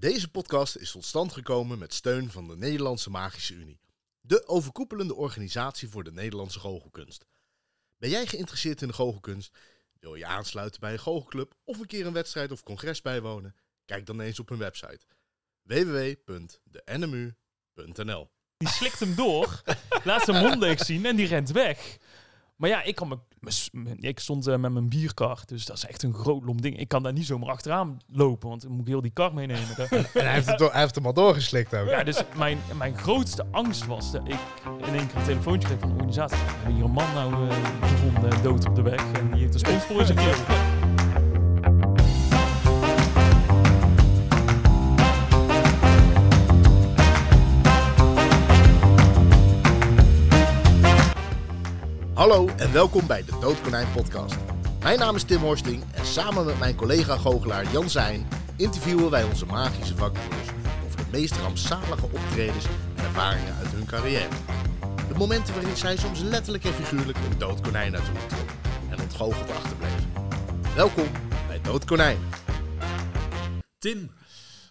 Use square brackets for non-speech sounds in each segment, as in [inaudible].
Deze podcast is tot stand gekomen met steun van de Nederlandse Magische Unie. De overkoepelende organisatie voor de Nederlandse goochelkunst. Ben jij geïnteresseerd in de goochelkunst? Wil je aansluiten bij een goochelclub of een keer een wedstrijd of congres bijwonen? Kijk dan eens op hun website www.denmu.nl Die slikt hem door, [laughs] laat zijn mond leeg zien en die rent weg. Maar ja, ik, kan me, me- ik stond eh, met mijn bierkar, dus dat is echt een groot lom ding. Ik kan daar niet zomaar achteraan lopen, want dan moet ik heel die kar meenemen. [laughs] En hij heeft, het hij heeft hem al doorgeslikt ook. ja, dus mijn, mijn grootste angst was dat ik in één keer een telefoontje kreeg van de organisatie. We hebben hier een man nou eh, gevonden, dood op de weg, en die heeft een [laughs] sponsor in zijn keel. Hallo en welkom bij de Doodkonijn podcast. Mijn naam is Tim Horsting en samen met mijn collega goochelaar Jan Zijn interviewen wij onze magische vakbroeders over de meest rampzalige optredens en ervaringen uit hun carrière. De momenten waarin zij soms letterlijk en figuurlijk een dood konijn uit de hoek trokken en ontgoocheld achterbleven. Welkom bij Doodkonijn. Tim,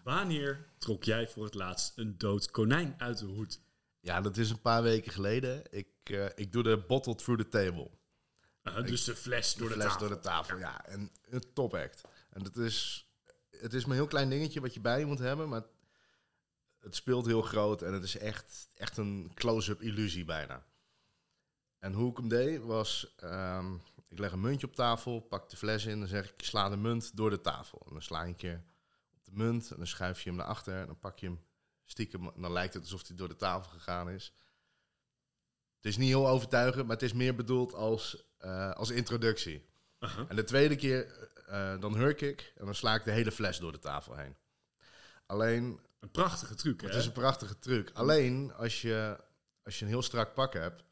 wanneer trok jij voor het laatst een dood konijn uit de hoed? Ja, dat is een paar weken geleden. Ik, eh, ik doe de bottle through the table. Uh, dus de fles door de, fles tafel. door de tafel, ja. En een top act. En het is, het is maar een heel klein dingetje wat je bij je moet hebben, maar het speelt heel groot en het is echt, echt een close-up illusie bijna. En hoe ik hem deed was, ehm, ik leg een muntje op tafel, pak de fles in, dan zeg ik, sla de munt door de tafel. En dan sla je een keer op de munt en dan schuif je hem naar achter en dan pak je hem stiekem, en dan lijkt het alsof hij door de tafel gegaan is. Het is niet heel overtuigend, maar het is meer bedoeld als, eh, als introductie. Aha. En de tweede keer, eh, dan hurk ik en dan sla ik de hele fles door de tafel heen. Alleen, Een prachtige truc, het hè? is een prachtige truc. Alleen, als je, als je een heel strak pak hebt,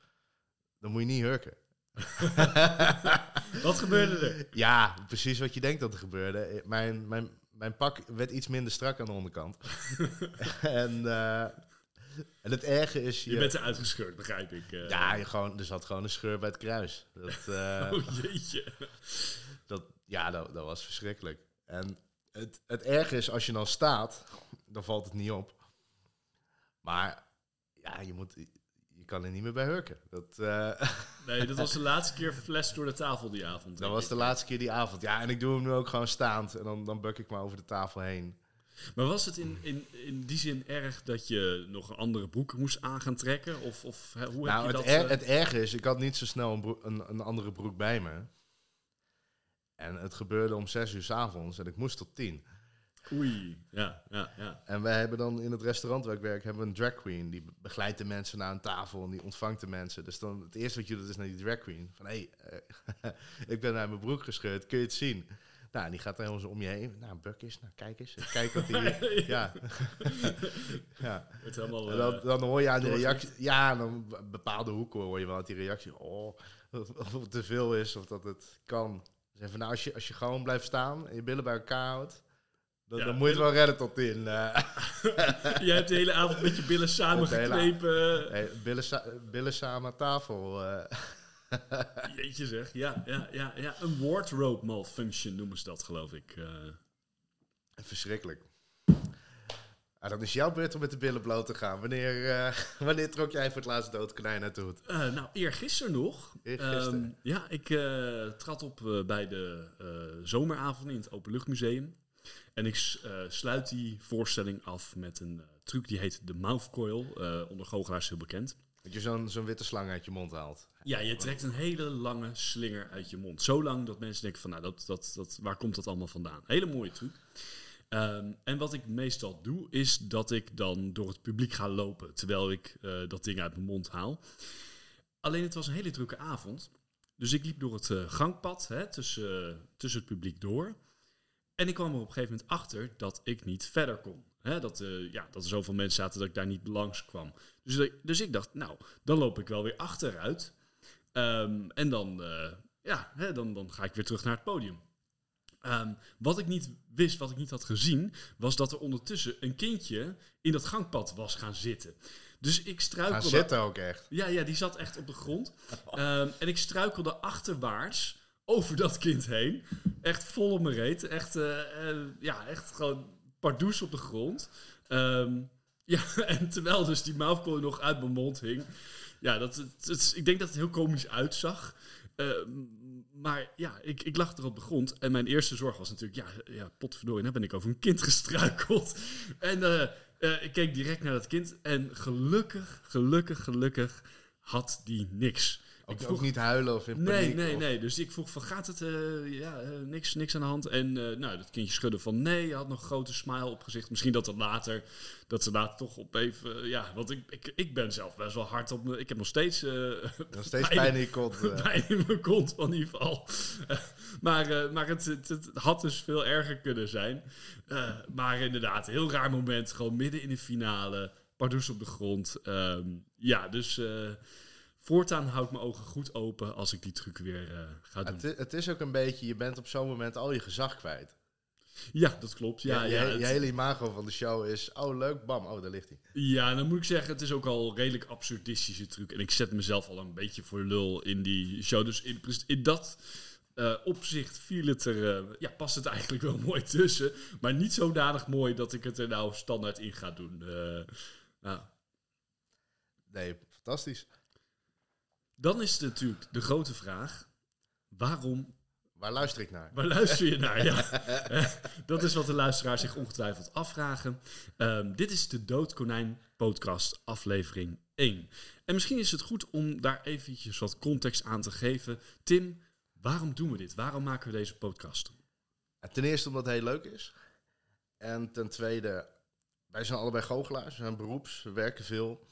dan moet je niet hurken. [laughs] Wat gebeurde er? Ja, precies wat je denkt dat er gebeurde. Eh, Mijn, mijn, mijn pak werd iets minder strak aan de onderkant. [laughs] en, en het erge is... Je bent eruit gescheurd, begrijp ik. eh. Ja, je gewoon, er zat gewoon een scheur bij het kruis. Dat, [laughs] eh, Oh jeetje. Dat, ja, dat, dat was verschrikkelijk. En het, het erge is, als je dan staat, [laughs] dan valt het niet op. Maar ja, je, moet, je kan er niet meer bij hurken. Dat, eh, [laughs] Nee, dat was de laatste keer fles door de tafel die avond. dat was de laatste keer die avond. Ja, en ik doe hem nu ook gewoon staand. En dan, dan buk ik maar over de tafel heen. Maar was het in, in, in die zin erg dat je nog een andere broek moest aan gaan trekken? Of, of hè, hoe nou, heb je het, dat... er- eh, het erge is, ik had niet zo snel een, broek- een, een andere broek bij me. En het gebeurde om zes uur s avonds en ik moest tot tien. Oei, ja, ja, ja. En wij hebben dan in het restaurant waar ik werk, hebben we een drag queen. Die begeleidt de mensen naar een tafel en die ontvangt de mensen. Dus dan het eerste wat je doet is naar die drag queen. Van, hé, hey, eh, [laughs] ik ben naar mijn broek gescheurd, kun je het zien? Nou, en die gaat helemaal zo om je heen. Nou, buk eens, nou, kijk eens. Kijk wat die... [laughs] ja. ja. [laughs] Het helemaal... En dan, eh, dan hoor je aan doorgeeft. reactie... Ja, dan be- bepaalde hoeken hoor je wel uit die reactie. Oh, of, het te veel is of dat het kan. Zeg van, nou, als je, als je gewoon blijft staan en je billen bij elkaar houdt... Dan, Ja, dan moet je het wel redden tot in... eh, [laughs] Jij hebt de hele avond met je billen samengeknepen. Hey, billen, sa- billen samen aan tafel. eh. Jeetje zeg, ja, ja, ja, ja. Een wardrobe malfunction noemen ze dat, geloof ik. eh. verschrikkelijk. Ah, dan is jouw beurt om met de billen bloot te gaan. Wanneer, eh, [laughs] wanneer trok jij voor het laatst dood konijn uit de hoed? Eh, nou, eergisteren nog. Eergisteren. Ehm, ja, ik trad op bij de zomeravond in het Openluchtmuseum. En ik sluit die voorstelling af met een truc die heet de mouth coil. eh, onder goochelaars heel bekend. Dat je zo'n zo'n witte slang uit je mond haalt. Ja, je trekt een hele lange slinger uit je mond. Zo lang dat mensen denken van, nou, dat, dat, dat, waar komt dat allemaal vandaan? Hele mooie truc. Ehm, en wat ik meestal doe, is dat ik dan door het publiek ga lopen, terwijl ik eh, dat ding uit mijn mond haal. Alleen het was een hele drukke avond. Dus ik liep door het eh, gangpad hè, tussen, eh, tussen het publiek door. En ik kwam er op een gegeven moment achter dat ik niet verder kon. Hè, dat, ja, dat er zoveel mensen zaten dat ik daar niet langs kwam. Dus, dus ik dacht, nou, dan loop ik wel weer achteruit. Ehm, en dan, eh, ja, hè, dan, dan ga ik weer terug naar het podium. Ehm, wat ik niet wist, wat ik niet had gezien, was dat er ondertussen een kindje in dat gangpad was gaan zitten. Dus ik Gaan struikelde... zitten ook echt. Ja, ja, die zat echt op de grond. Ehm, en ik struikelde achterwaarts over dat kind heen. Echt vol op mijn reet. Echt, eh, ja, echt gewoon pardoes op de grond. Ja, [laughs] en terwijl dus die mouthcoil nog uit mijn mond hing. Ja, dat, het, ik denk dat het heel komisch uitzag. Ehm, maar ja, ik, ik lag er op de grond. En mijn eerste zorg was natuurlijk... Ja, ja potverdorie, nou ben ik over een kind [laughs] gestruikeld. En eh, eh, ik keek direct naar dat kind. En gelukkig, gelukkig, gelukkig had die niks. Ook, Ik ook niet huilen of in Nee, paniek. nee, of- nee. Dus ik vroeg van, gaat het? eh, ja, eh, niks, niks aan de hand. En eh, nou, dat kindje schudde van nee. Je had nog een grote smile op gezicht. Misschien dat, dat, later, dat ze later toch op even... ja, want ik, ik, ik ben zelf best wel hard op me. Ik heb nog steeds... [laughs] Nog steeds Pijn. pijn in je kont. [laughs] pijn in mijn kont van die val. [laughs] Eh, maar maar het, het, het had dus veel erger kunnen zijn. Maar inderdaad, heel raar moment. Gewoon midden in de finale. Pardoes op de grond. Ehm, ja, dus voortaan hou ik mijn ogen goed open als ik die truc weer eh, ga doen. Het, het is ook een beetje, je bent op zo'n moment al je gezag kwijt. Ja, dat klopt. Ja, je, ja, je, het- je hele imago van de show is, oh leuk, bam, oh daar ligt hij. ja, dan moet ik zeggen, het is ook al een redelijk absurdistische truc. En ik zet mezelf al een beetje voor lul in die show. Dus in, in dat eh, opzicht viel het er, eh, ja, past het eigenlijk wel [laughs] mooi tussen. Maar niet zodanig mooi dat ik het er nou standaard in ga doen. Ja. Nee, fantastisch. Dan is het natuurlijk de grote vraag, waarom Waar luister ik naar? Waar luister je naar? Ja. [laughs] [laughs] Dat is wat de luisteraars zich ongetwijfeld afvragen. Ehm, dit is de Doodkonijn podcast aflevering 1. En misschien is het goed om daar eventjes wat context aan te geven. Tim, waarom doen we dit? Waarom maken we deze podcast? En Ten eerste omdat het heel leuk is. En ten tweede, wij zijn allebei goochelaars. We zijn beroeps, we werken veel.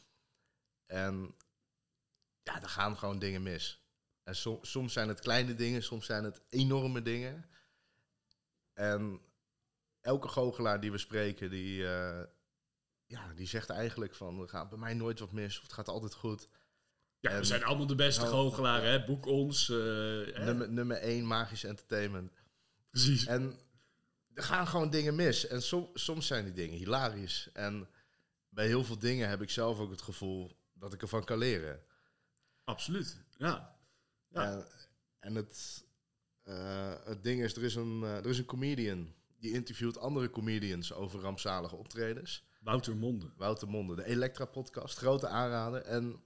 En ja, er gaan gewoon dingen mis. En som- soms zijn het kleine dingen, soms zijn het enorme dingen. En elke goochelaar die we spreken, die, eh, ja, die zegt eigenlijk van... er gaat bij mij nooit wat mis, of het gaat altijd goed. Ja, we zijn allemaal de beste Nou, goochelaren, hè? Boek ons. eh, hè? Nummer, nummer één, magisch entertainment. Precies. En er gaan gewoon dingen mis. En som- soms zijn die dingen hilarisch. En bij heel veel dingen heb ik zelf ook het gevoel dat ik ervan kan leren. Absoluut, ja. Ja. En, en het, eh, het ding is, er is, een, eh, er is een comedian die interviewt andere comedians over rampzalige optredens. Wouter Monde. Wouter Monde, de Elektra-podcast, grote aanrader. En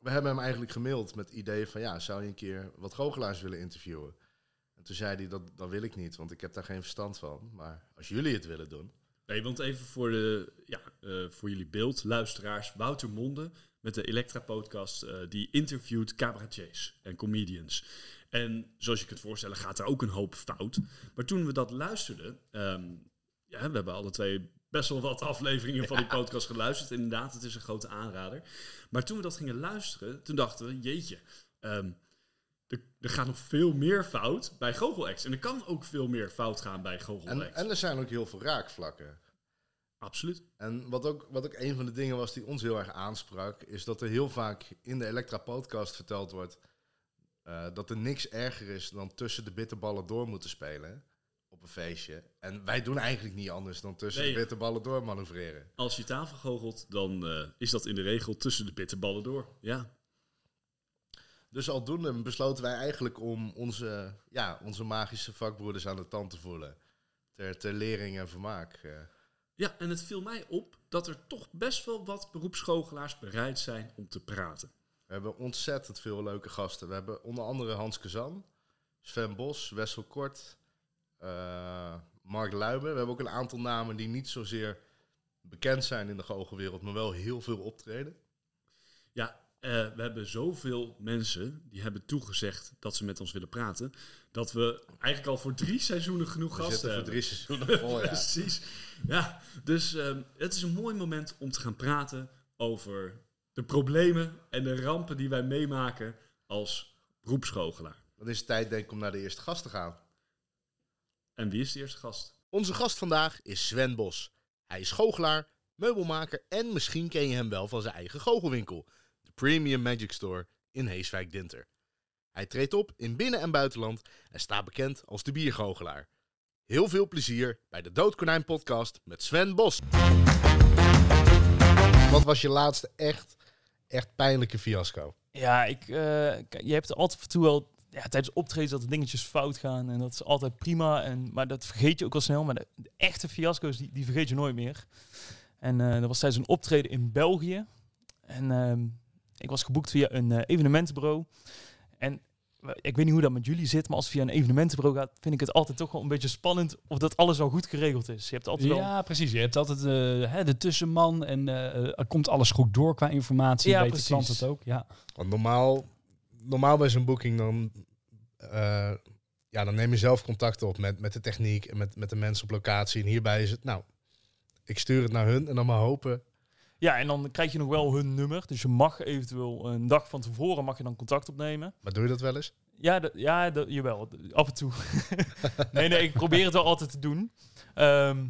we hebben hem eigenlijk gemaild met het idee van... ja, zou je een keer wat goochelaars willen interviewen? En toen zei hij, dat, dat wil ik niet, want ik heb daar geen verstand van. Maar als jullie het willen doen... Nee, want even voor, de, ja, eh, voor jullie beeld, luisteraars. Wouter Monde met de Elektra-podcast, eh, die interviewt cabaretiers en comedians. En zoals je kunt voorstellen gaat er ook een hoop fout. Maar toen we dat luisterden, ehm, ja, we hebben alle twee best wel wat afleveringen van die podcast geluisterd. Inderdaad, het is een grote aanrader. Maar toen we dat gingen luisteren, toen dachten we, jeetje, ehm, er, er gaat nog veel meer fout bij Google-X. En er kan ook veel meer fout gaan bij En, Google-X. en er zijn ook heel veel raakvlakken. Absoluut. En wat ook, wat ook een van de dingen was die ons heel erg aansprak... is dat er heel vaak in de Elektra-podcast verteld wordt... eh, dat er niks erger is dan tussen de bitterballen door moeten spelen... op een feestje. En wij doen eigenlijk niet anders dan tussen Nee. de bitterballen door manoeuvreren. Als je tafel goochelt, dan eh, is dat in de regel tussen de bitterballen door. Ja. Dus aldoende besloten wij eigenlijk om onze, ja, onze magische vakbroeders aan de tand te voelen. Ter, ter lering en vermaak. eh. Ja, en het viel mij op dat er toch best wel wat beroepsgoochelaars bereid zijn om te praten. We hebben ontzettend veel leuke gasten. We hebben onder andere Hans Kazan, Sven Bos, Wessel Kort, eh, Mark Luiben. We hebben ook een aantal namen die niet zozeer bekend zijn in de goochelwereld, maar wel heel veel optreden. Ja, eh, we hebben zoveel mensen die hebben toegezegd dat ze met ons willen praten, dat we eigenlijk al voor drie seizoenen genoeg We gasten zitten voor hebben. drie seizoenen vol, ja. [laughs] Precies. Ja, dus ehm, het is een mooi moment om te gaan praten over de problemen en de rampen die wij meemaken als beroepsgoochelaar. Dan is het tijd denk ik om naar de eerste gast te gaan. En wie is de eerste gast? Onze gast vandaag is Sven Bos. Hij is goochelaar, meubelmaker en misschien ken je hem wel van zijn eigen goochelwinkel, de Premium Magic Store in Heeswijk-Dinter. Hij treedt op in binnen- en buitenland en staat bekend als de biergoochelaar. Heel veel plezier bij de Doodkonijn podcast met Sven Bos. Wat was je laatste echt, echt pijnlijke fiasco? Ja, ik, eh, je hebt altijd toe wel ja, tijdens optredens dat er dingetjes fout gaan. En dat is altijd prima. En, maar dat vergeet je ook al snel. Maar de, de echte fiasco's, die, die vergeet je nooit meer. En eh dat was tijdens een optreden in België. En ehm, ik was geboekt via een eh, evenementenbureau. En we- ik weet niet hoe dat met jullie zit, maar als het via een evenementenbureau gaat, vind ik het altijd toch wel een beetje spannend of dat alles al goed geregeld is. Je hebt altijd wel... Ja, precies. Je hebt altijd eh, hè, de tussenman en eh, er komt alles goed door qua informatie. Ja, weet precies. de klant het ook? Ja. Want normaal, normaal bij zo'n boeking dan, eh, ja, dan neem je zelf contact op met, met de techniek en met, met de mensen op locatie. En hierbij is het, nou, ik stuur het naar hun en dan maar hopen. Ja, en dan krijg je nog wel hun nummer. Dus je mag eventueel een dag van tevoren mag je dan contact opnemen. Maar doe je dat wel eens? Ja, ja jawel. Af en toe. [laughs] nee, nee, ik probeer het wel altijd te doen. Ehm,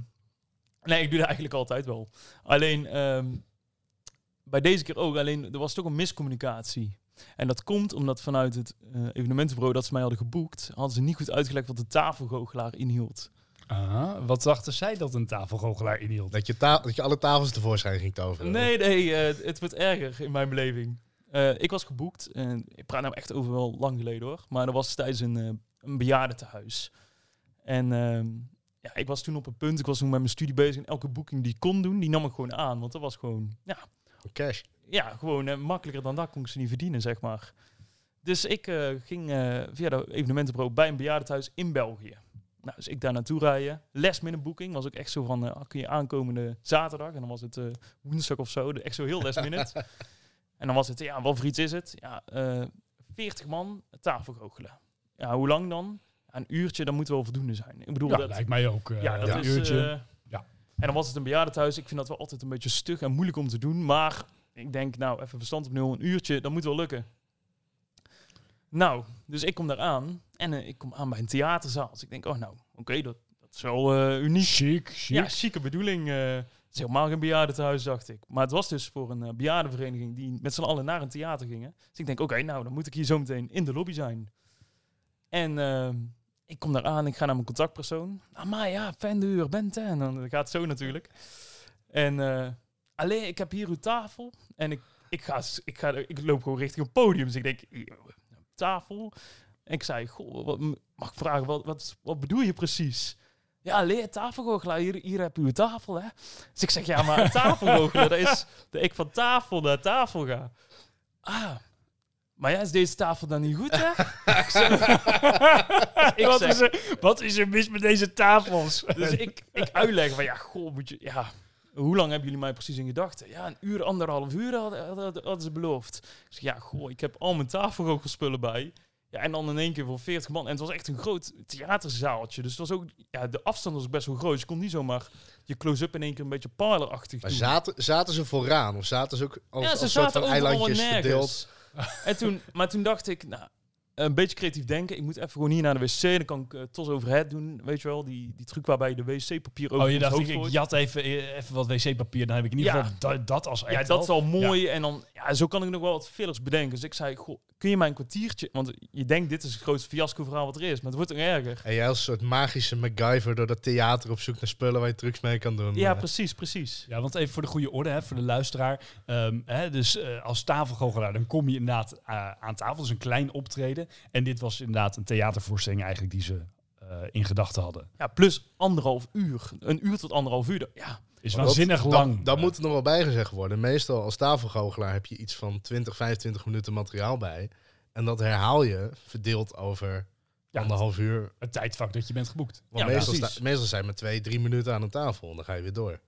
nee, ik doe dat eigenlijk altijd wel. Alleen, ehm, bij deze keer ook. Alleen, er was toch een miscommunicatie. En dat komt omdat vanuit het eh, evenementenbureau dat ze mij hadden geboekt... hadden ze niet goed uitgelegd wat de tafelgoochelaar inhield. Ah, wat dachten zij dat een tafelgoochelaar inhield? Dat je, ta- dat je alle tafels tevoorschijn ging toveren? Nee, nee, eh, het- wordt erger in mijn beleving. Eh, ik was geboekt, en ik praat nou echt over wel lang geleden hoor, maar dat was tijdens een, eh een bejaardentehuis. En ehm, ja, ik was toen op een punt, ik was toen met mijn studie bezig en elke boeking die ik kon doen, die nam ik gewoon aan. Want dat was gewoon, ja, Cash. ja gewoon makkelijker dan dat kon ik ze niet verdienen, zeg maar. Dus ik eh, ging eh, via de evenementenbureau bij een bejaardentehuis in België. Nou, dus ik daar naartoe rijden. Last minute boeking was ook echt zo van, eh, kun je aankomende zaterdag? En dan was het eh, woensdag of zo, de- echt zo heel last minute. [laughs] en dan was het, ja, wat voor iets is het? Ja, eh 40 man tafelgoochelen. Ja, hoe lang dan? Ja, een uurtje, dan moet wel voldoende zijn. Ik bedoel, Ja, dat, lijkt mij ook. ja, dat ja. is... uurtje. Ja. En dan was het een bejaardentehuis. Ik vind dat wel altijd een beetje stug en moeilijk om te doen. Maar ik denk, nou, even verstand op nul, een uurtje, dat moet wel lukken. Nou, dus ik kom daar aan. En eh, ik kom aan bij een theaterzaal. Dus ik denk, oh nou, oké, dat, dat is wel eh, uniek. Chic, chic. Ja, chique bedoeling. eh, het is helemaal geen bejaardentehuis, dacht ik. Maar het was dus voor een bejaardenvereniging die met z'n allen naar een theater gingen. Dus ik denk, oké, nou, dan moet ik hier zo meteen in de lobby zijn. En ehm, ik kom daar aan, ik ga naar mijn contactpersoon. Ah, maar ja, fijn de uur bent, hè. En dan gaat het zo natuurlijk. En alleen, ik heb hier uw tafel. En ik, ik, ga, ik, ga, ik loop gewoon richting een podium. Dus ik denk, tafel. En ik zei, goh, wat, mag ik vragen, wat, wat, wat bedoel je precies? Ja, leer tafelgoochelaar, hier, hier heb je uw tafel, hè? Dus ik zeg, ja, maar [laughs] tafelgoochelaar, dat is dat ik van tafel naar tafel ga. Ah, maar ja, is deze tafel dan niet goed, hè? [laughs] ik zeg, [laughs] ik wat, zeg- is er, wat is er mis met deze tafels? dus ik, ik uitleg van, ja, goh, moet je, ja, hoe lang hebben jullie mij precies in gedachten? Ja, een uur, anderhalf uur hadden, hadden, hadden ze beloofd. Ik zeg, ja, goh, ik heb al mijn tafelgoochelspullen bij. Ja, en dan in één keer voor 40 man. En het was echt een groot theaterzaaltje. Dus het was ook, ja, de afstand was best wel groot. Dus je kon niet zomaar je close-up in één keer een beetje parlerachtig Maar doen. zaten, zaten ze vooraan? Of zaten ze ook als, ja, ze als soort zaten van eilandjes verdeeld? en toen, maar toen dacht ik, nou, een beetje creatief denken. Ik moet even gewoon hier naar de wc. Dan kan ik uh, tos over het doen. Weet je wel, die, die truc waarbij je de wc-papier over Oh, je dacht, hoofd ik, jat even, eh, even wat wc-papier. Dan heb ik in ieder Ja. geval dat, dat als Ja, echt dat is al. mooi. En dan, ja, zo kan ik nog wel wat fillers bedenken. Dus ik zei, goh, kun je mij een kwartiertje... Want je denkt, dit is het grootste fiasco-verhaal wat er is. Maar het wordt nog erger. En jij als soort magische MacGyver door dat theater op zoek naar spullen waar je trucs mee kan doen. Ja, Eh, precies, precies. Ja, want even voor de goede orde, hè, voor de luisteraar. Ehm, hè, dus als tafelgoochelaar, dan kom je inderdaad aan tafel. Dus een klein optreden. En dit was inderdaad een theatervoorstelling eigenlijk die ze eh, in gedachten hadden. Ja, plus anderhalf uur. Een uur tot anderhalf uur. Ja, Is dat- waanzinnig dat- lang. Dat Eh, moet er nog wel bijgezegd worden. Meestal als tafelgoochelaar heb je iets van 20, 25 minuten materiaal bij. En dat herhaal je verdeeld over Ja, anderhalf uur. het tijdvak dat je bent geboekt. Want Ja, meestal, sta- meestal zijn we twee, drie minuten aan een tafel. En dan ga je weer door.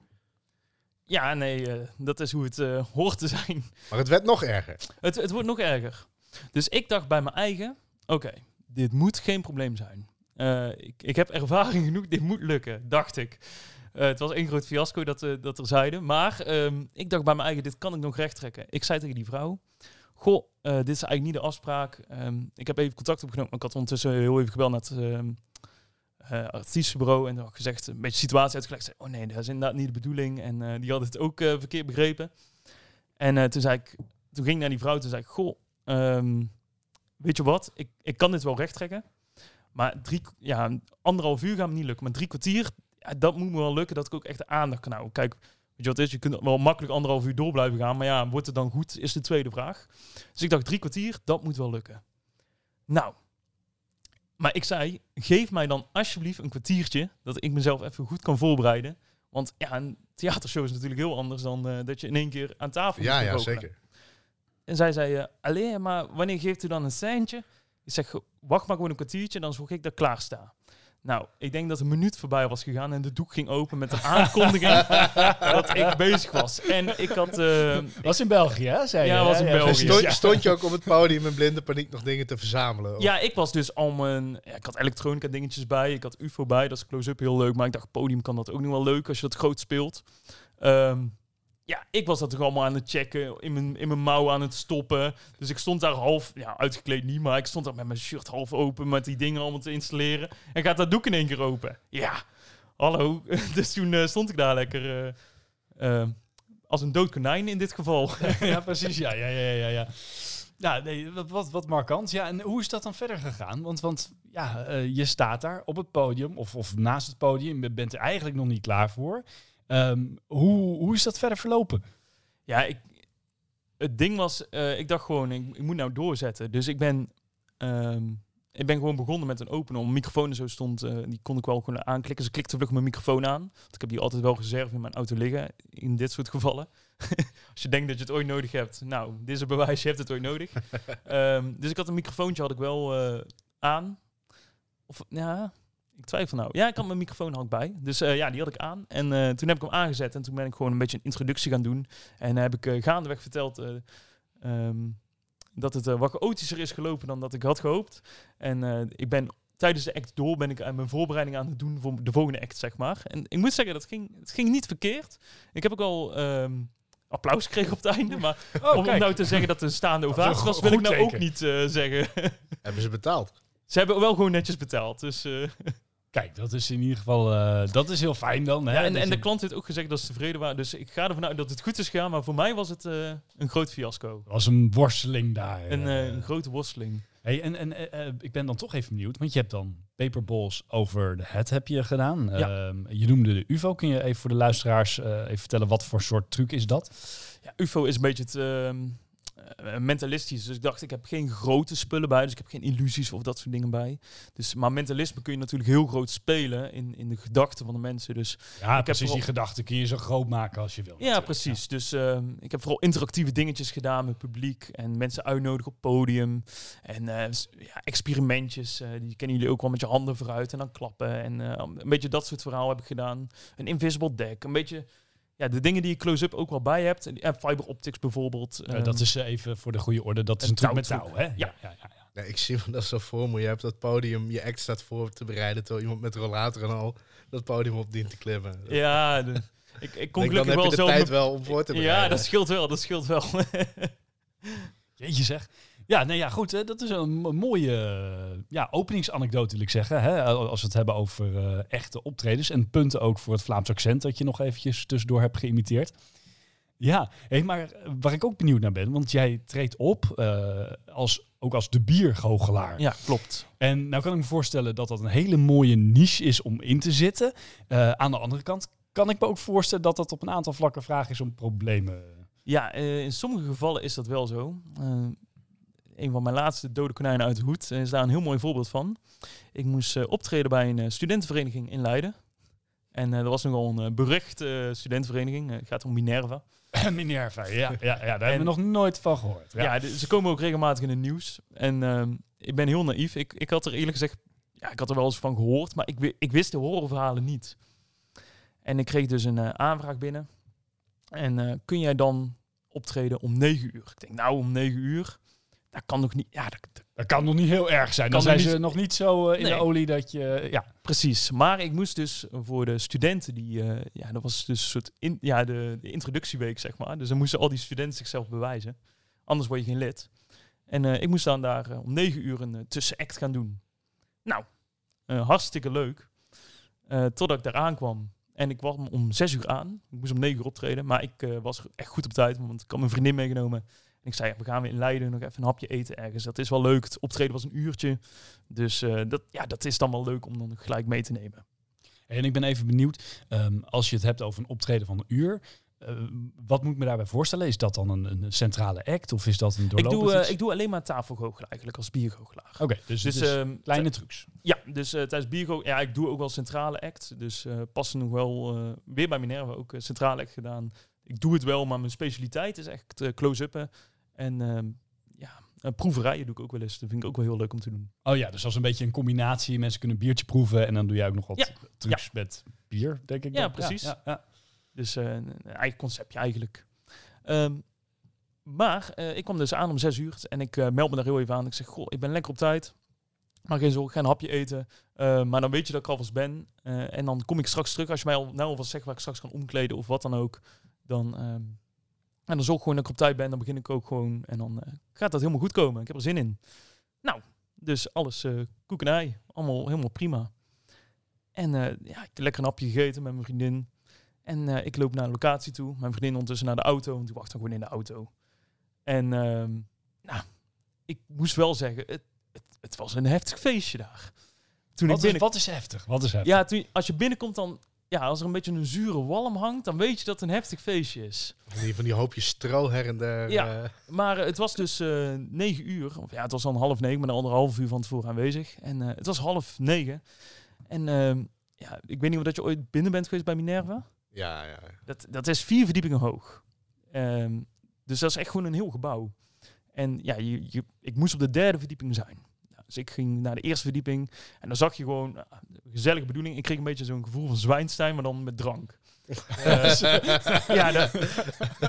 ja nee, eh, dat is hoe het eh, hoort te zijn. Maar het werd nog erger. Het, het wordt nog erger. Dus ik dacht bij mijn eigen, oké, dit moet geen probleem zijn. Eh, ik, ik heb ervaring [laughs] genoeg, dit moet lukken, dacht ik. Eh, het was één groot fiasco dat, eh, dat er zeiden. Maar ehm, ik dacht bij mijn eigen, dit kan ik nog recht trekken. Ik zei tegen die vrouw, goh, dit is eigenlijk niet de afspraak. Ehm, ik heb even contact opgenomen. Ik had ondertussen heel even gebeld naar het eh, artiestenbureau en had gezegd, een beetje situatie uitgelegd. Zei, oh nee, dat is inderdaad niet de bedoeling. En die had het ook verkeerd begrepen. En toen zei ik, toen ging ik naar die vrouw, toen zei ik, goh, ehm, weet je wat, ik, ik kan dit wel recht trekken. Maar drie, ja, anderhalf uur gaat me niet lukken. Maar drie kwartier, ja, dat moet me wel lukken dat ik ook echt de aandacht kan houden. Kijk, weet je wat is? Je kunt wel makkelijk anderhalf uur door blijven gaan. Maar ja, wordt het dan goed, is de tweede vraag. Dus ik dacht, drie kwartier, dat moet wel lukken. Nou, Maar ik zei, geef mij dan alsjeblieft een kwartiertje dat ik mezelf even goed kan voorbereiden. Want ja, een theatershow is natuurlijk heel anders dan eh, dat je in één keer aan tafel Ja, ja, zeker. En zij zei, eh alleen, maar wanneer geeft u dan een seintje? Ik zeg, wacht maar gewoon een kwartiertje, dan zorg ik dat ik klaar sta. Nou, ik denk dat een minuut voorbij was gegaan en de doek ging open met de [laughs] aankondiging dat ik bezig was. En ik had... eh, Was in België, hè? Zei Ja, je, was in Ja, België. Stond, je ook op het podium in blinde paniek nog dingen te verzamelen? Of- Ja, ik was dus al mijn... Ja, ik had elektronica dingetjes bij. Ik had UFO bij. Dat is close-up heel leuk. Maar ik dacht, podium kan dat ook nog wel leuk als je dat groot speelt. Ehm, ja, ik was dat toch allemaal aan het checken. In mijn, in mijn mouw aan het stoppen. Dus ik stond daar half... Ja, uitgekleed niet. Maar ik stond daar met mijn shirt half open. Met die dingen allemaal te installeren. En gaat dat doek in één keer open. Ja, hallo. [laughs] dus toen eh, stond ik daar lekker... eh, eh, als een dood konijn in dit geval. [laughs] ja, precies. Ja, ja, ja, ja. ja. Ja, nee, wat, wat, wat markant. Ja, en hoe is dat dan verder gegaan? Want, want ja, je staat daar op het podium of, of naast het podium. Je bent er eigenlijk nog niet klaar voor. Ehm, hoe, hoe is dat verder verlopen? Ja, ik, het ding was, eh, ik dacht gewoon, ik, ik moet nou doorzetten. Dus ik ben, ehm, ik ben gewoon begonnen met een opener. Een microfoon en zo stond, eh, die kon ik wel gewoon aanklikken. Ze klikte vlug mijn microfoon aan. Want ik heb die altijd wel reserve in mijn auto liggen, in dit soort gevallen. [laughs] Als je denkt dat je het ooit nodig hebt, nou, dit is een bewijs, je hebt het ooit nodig. [laughs] Ehm, dus ik had een microfoontje had ik wel eh, aan. Of, ja, ik twijfel nou. Ja, ik had mijn microfoon ik bij. Dus eh, ja, die had ik aan. En eh, toen heb ik hem aangezet. En toen ben ik gewoon een beetje een introductie gaan doen. En heb ik eh, gaandeweg verteld eh, ehm, dat het eh, wat chaotischer is gelopen dan dat ik had gehoopt. En eh, ik ben tijdens de act door ben ik aan mijn voorbereiding aan het doen voor de volgende act, zeg maar. En ik moet zeggen, dat ging, het ging niet verkeerd. Ik heb ook al ehm, applaus gekregen op het einde. Maar [laughs] Oh, om nou te zeggen dat het een staande ovatie was, wil ik nou ook niet eh, zeggen. [laughs] Hebben ze betaald? Ze hebben wel gewoon netjes betaald. Dus, eh, [laughs] Kijk, dat is in ieder geval eh, dat is heel fijn dan. Hè, ja, en, en de klant heeft ook gezegd dat ze tevreden waren. Dus ik ga ervan uit dat het goed is gegaan. Maar voor mij was het eh, een groot fiasco. Was een worsteling daar. Een, eh. een grote worsteling. Hey, en en ik ben dan toch even benieuwd, want je hebt dan Paperballs over de het heb je gedaan. Ja. Ehm, je noemde de UFO. Kun je even voor de luisteraars even vertellen wat voor soort truc is dat? Ja, UFO is een beetje het eh, mentalistisch. Dus ik dacht, ik heb geen grote spullen bij. Dus ik heb geen illusies of dat soort dingen bij. Dus, maar mentalisme kun je natuurlijk heel groot spelen in, in de gedachten van de mensen. Dus Ja, heb precies. vooral- Die gedachten kun je zo groot maken als je wil. Ja, precies. Dus ehm, ik heb vooral interactieve dingetjes gedaan met publiek en mensen uitnodigen op podium. En eh, ja, experimentjes, eh, die kennen jullie ook wel met je handen vooruit en dan klappen. En een beetje dat soort verhaal heb ik gedaan. Een invisible deck, een beetje ja, de dingen die je close-up ook wel bij hebt. En en fiber optics bijvoorbeeld. Eh, ehm, dat is eh, even voor de goede orde. Dat is Een natuurlijk met touw, hè? Ja. ja, ja, ja. Nee, ik zie me dat zo voor me. Je hebt dat podium, je act staat voor te bereiden... terwijl iemand met rollator en al dat podium op dient te klimmen. [laughs] ja, de- ik, ik kon Denk, dan gelukkig heb wel je de zelf... tijd wel om voor te bereiden. ja, dat scheelt wel, dat scheelt wel. [laughs] Jeetje zeg. Ja, nee, ja, goed. Hè, dat is een mo- mooie eh, ja, openingsanekdote, wil ik zeggen. Hè, als we het hebben over eh, echte optredens. En punten ook voor het Vlaams accent dat je nog eventjes tussendoor hebt geïmiteerd. Ja, hey, maar waar ik ook benieuwd naar ben, want jij treedt op eh, als, ook als de biergoochelaar. ja, klopt. En nou kan ik me voorstellen dat dat een hele mooie niche is om in te zitten. Eh, aan de andere kant kan ik me ook voorstellen dat dat op een aantal vlakken vraag is om problemen. Ja, eh, in sommige gevallen is dat wel zo. Een van mijn laatste dode konijnen uit de hoed is daar een heel mooi voorbeeld van. Ik moest eh, optreden bij een eh, studentenvereniging in Leiden. En eh, dat was nogal een beruchte studentenvereniging. Het gaat om Minerva. [laughs] Minerva, ja, [laughs] ja, ja daar hebben En- we nog nooit van gehoord. Ja, de- ze komen ook regelmatig in het nieuws. En ehm, ik ben heel naïef. Ik, ik had er eerlijk gezegd, ja, ik had er wel eens van gehoord, maar ik, ik wist de horrorverhalen niet. En ik kreeg dus een aanvraag binnen. En kun jij dan optreden om 9 uur? Ik denk, nou, om 9 uur, dat kan nog niet. Ja, dat, kan nog niet heel erg zijn. Dan zijn ze nog niet zo eh, in Nee. de olie dat je... Ja, precies. Maar ik moest dus voor de studenten die, eh, ja, dat was dus een soort in, ja, de, de introductieweek, zeg maar. Dus dan moesten al die studenten zichzelf bewijzen. Anders word je geen lid. En eh, ik moest dan daar om 9 uur een tussenact gaan doen. Nou, hartstikke leuk. Totdat ik daar aankwam. En ik kwam om 6 uur aan. Ik moest om 9 uur optreden. Maar ik was echt goed op tijd, want ik had mijn vriendin meegenomen. En ik zei, ja, we gaan weer in Leiden nog even een hapje eten ergens. Dat is wel leuk. Het optreden was een uurtje. Dus eh, dat, ja, dat is dan wel leuk om dan gelijk mee te nemen. en ik ben even benieuwd, ehm, als je het hebt over een optreden van een uur, eh, wat moet ik me daarbij voorstellen? Is dat dan een, een centrale act of is dat een Ik doorlopend doe, eh, ik doe alleen maar tafelgoochelen eigenlijk als biergoochelaar. Oké, dus, Dus, dus ehm, kleine trucs. Ja, dus tijdens Biergo, ja, ik doe ook wel centrale act. Dus passen nog wel, weer bij Minerva ook centrale act gedaan. Ik doe het wel, maar mijn specialiteit is echt close-uppen. En ehm, ja, proeverijen doe ik ook wel eens. Dat vind ik ook wel heel leuk om te doen. Oh ja, dus als een beetje een combinatie. Mensen kunnen een biertje proeven en dan doe jij ook nog wat Ja, trucs met bier, denk ik. Ja, dan. precies. Ja. Dus eh, een eigen conceptje eigenlijk. Ehm, maar eh, ik kwam dus aan om zes uur en ik eh, meld me daar heel even aan. Ik zeg, goh, ik ben lekker op tijd. Maar geen zorgen, ik ga een hapje eten. Maar dan weet je dat ik alvast ben. En dan kom ik straks terug. Als je mij al nou alvast zegt waar ik straks kan omkleden of wat dan ook. Dan, ehm, en dan zorg ik gewoon dat ik op tijd ben. Dan begin ik ook gewoon. En dan eh, gaat dat helemaal goed komen. Ik heb er zin in. Nou, dus alles koek en ei. Allemaal helemaal prima. En eh, ja, ik heb lekker een hapje gegeten met mijn vriendin. En ik loop naar de locatie toe. Mijn vriendin ondertussen naar de auto. Want die wacht dan gewoon in de auto. En ehm, nou, ik moest wel zeggen, het, het, het was een heftig feestje daar. Toen Wat, ik is, binnen... wat is heftig? Wat is heftig? Ja, toen, als je binnenkomt dan... Ja, als er een beetje een zure walm hangt, dan weet je dat het een heftig feestje is. Van die, van die hoopjes stro her en der. Ja. eh, Maar eh, het was dus eh negen uur. Of ja, het was dan half negen, maar dan anderhalf uur van tevoren aanwezig. En het was half negen. En ehm, ja, ik weet niet of dat je ooit binnen bent geweest bij Minerva. ja, ja. Dat, dat is vier verdiepingen hoog. Ehm, dus dat is echt gewoon een heel gebouw. En ja, je, je, ik moest op de derde verdieping zijn. Dus ik ging naar de eerste verdieping en dan zag je gewoon ah, gezellige bedoeling. Ik kreeg een beetje zo'n gevoel van Zwijnstein, maar dan met drank. Eh, [laughs] ja, dat-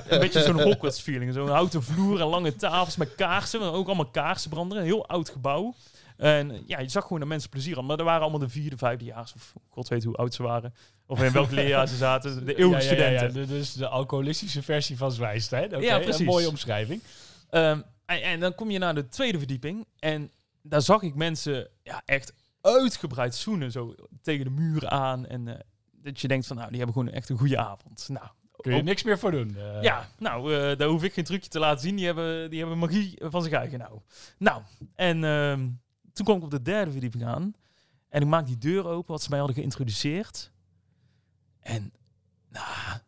een beetje zo'n Hogwarts feeling. Zo'n houten vloer en lange tafels met kaarsen. maar Ook allemaal kaarsen branden. Een heel oud gebouw. En eh, ja, je zag gewoon dat mensen plezier hadden. Maar er waren allemaal de vierde, vijfdejaars. Of god weet hoe oud ze waren. Of in welk leerjaar ze zaten. De eeuwige Ja, ja, ja, ja. studenten. De- Dus de alcoholistische versie van Zwijnstein. Oké, Ja, Een precies. mooie omschrijving. Ehm, en, en dan kom je naar de tweede verdieping. En daar zag ik mensen ja, echt uitgebreid zoenen. Zo tegen de muur aan. En eh, dat je denkt van, nou, die hebben gewoon echt een goede avond. Nou, Kun je ook- niks meer voor doen. eh. ja, nou, eh, daar hoef ik geen trucje te laten zien. Die hebben, die hebben magie van zich eigen nou. Nou, en ehm, toen kwam ik op de derde verdieping aan. En ik maak die deur open, wat ze mij hadden geïntroduceerd. En, nou,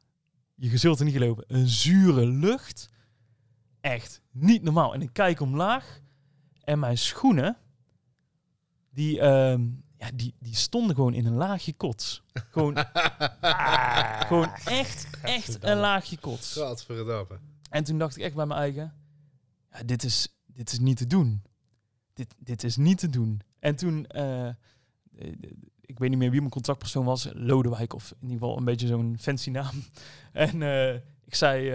je zult het niet geloven. Een zure lucht. Echt niet normaal. En ik kijk omlaag. En mijn schoenen, die, ehm, ja, die, die stonden gewoon in een laagje kots. Gewoon, [laughs] gewoon echt, echt een laagje kots. Godverdamme. En toen dacht ik echt bij mijn eigen, ja, dit, is, dit is niet te doen. Dit, dit is niet te doen. En toen, eh, eh, ik weet niet meer wie mijn contactpersoon was, Lodewijk of in ieder geval een beetje zo'n fancy naam. [laughs] En eh, ik zei,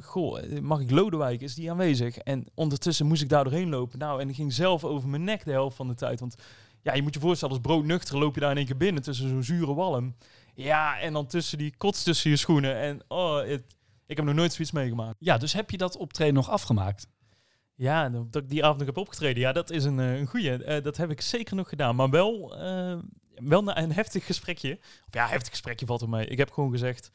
goh, eh, mag ik Lodewijk? Is die aanwezig? En ondertussen moest ik daar doorheen lopen. Nou, en ik ging zelf over mijn nek de helft van de tijd. Want ja, je moet je voorstellen, als broodnuchter loop je daar in één keer binnen tussen zo'n zure walm. Ja, en dan tussen die kots tussen je schoenen. En oh, het, ik heb nog nooit zoiets meegemaakt. Ja, dus heb je dat optreden nog afgemaakt? Ja, dat ik die avond nog heb opgetreden. Ja, dat is een, eh, een goeie. Eh, dat heb ik zeker nog gedaan. Maar wel, wel na een heftig gesprekje. Of ja, heftig gesprekje valt er mee. Ik heb gewoon gezegd,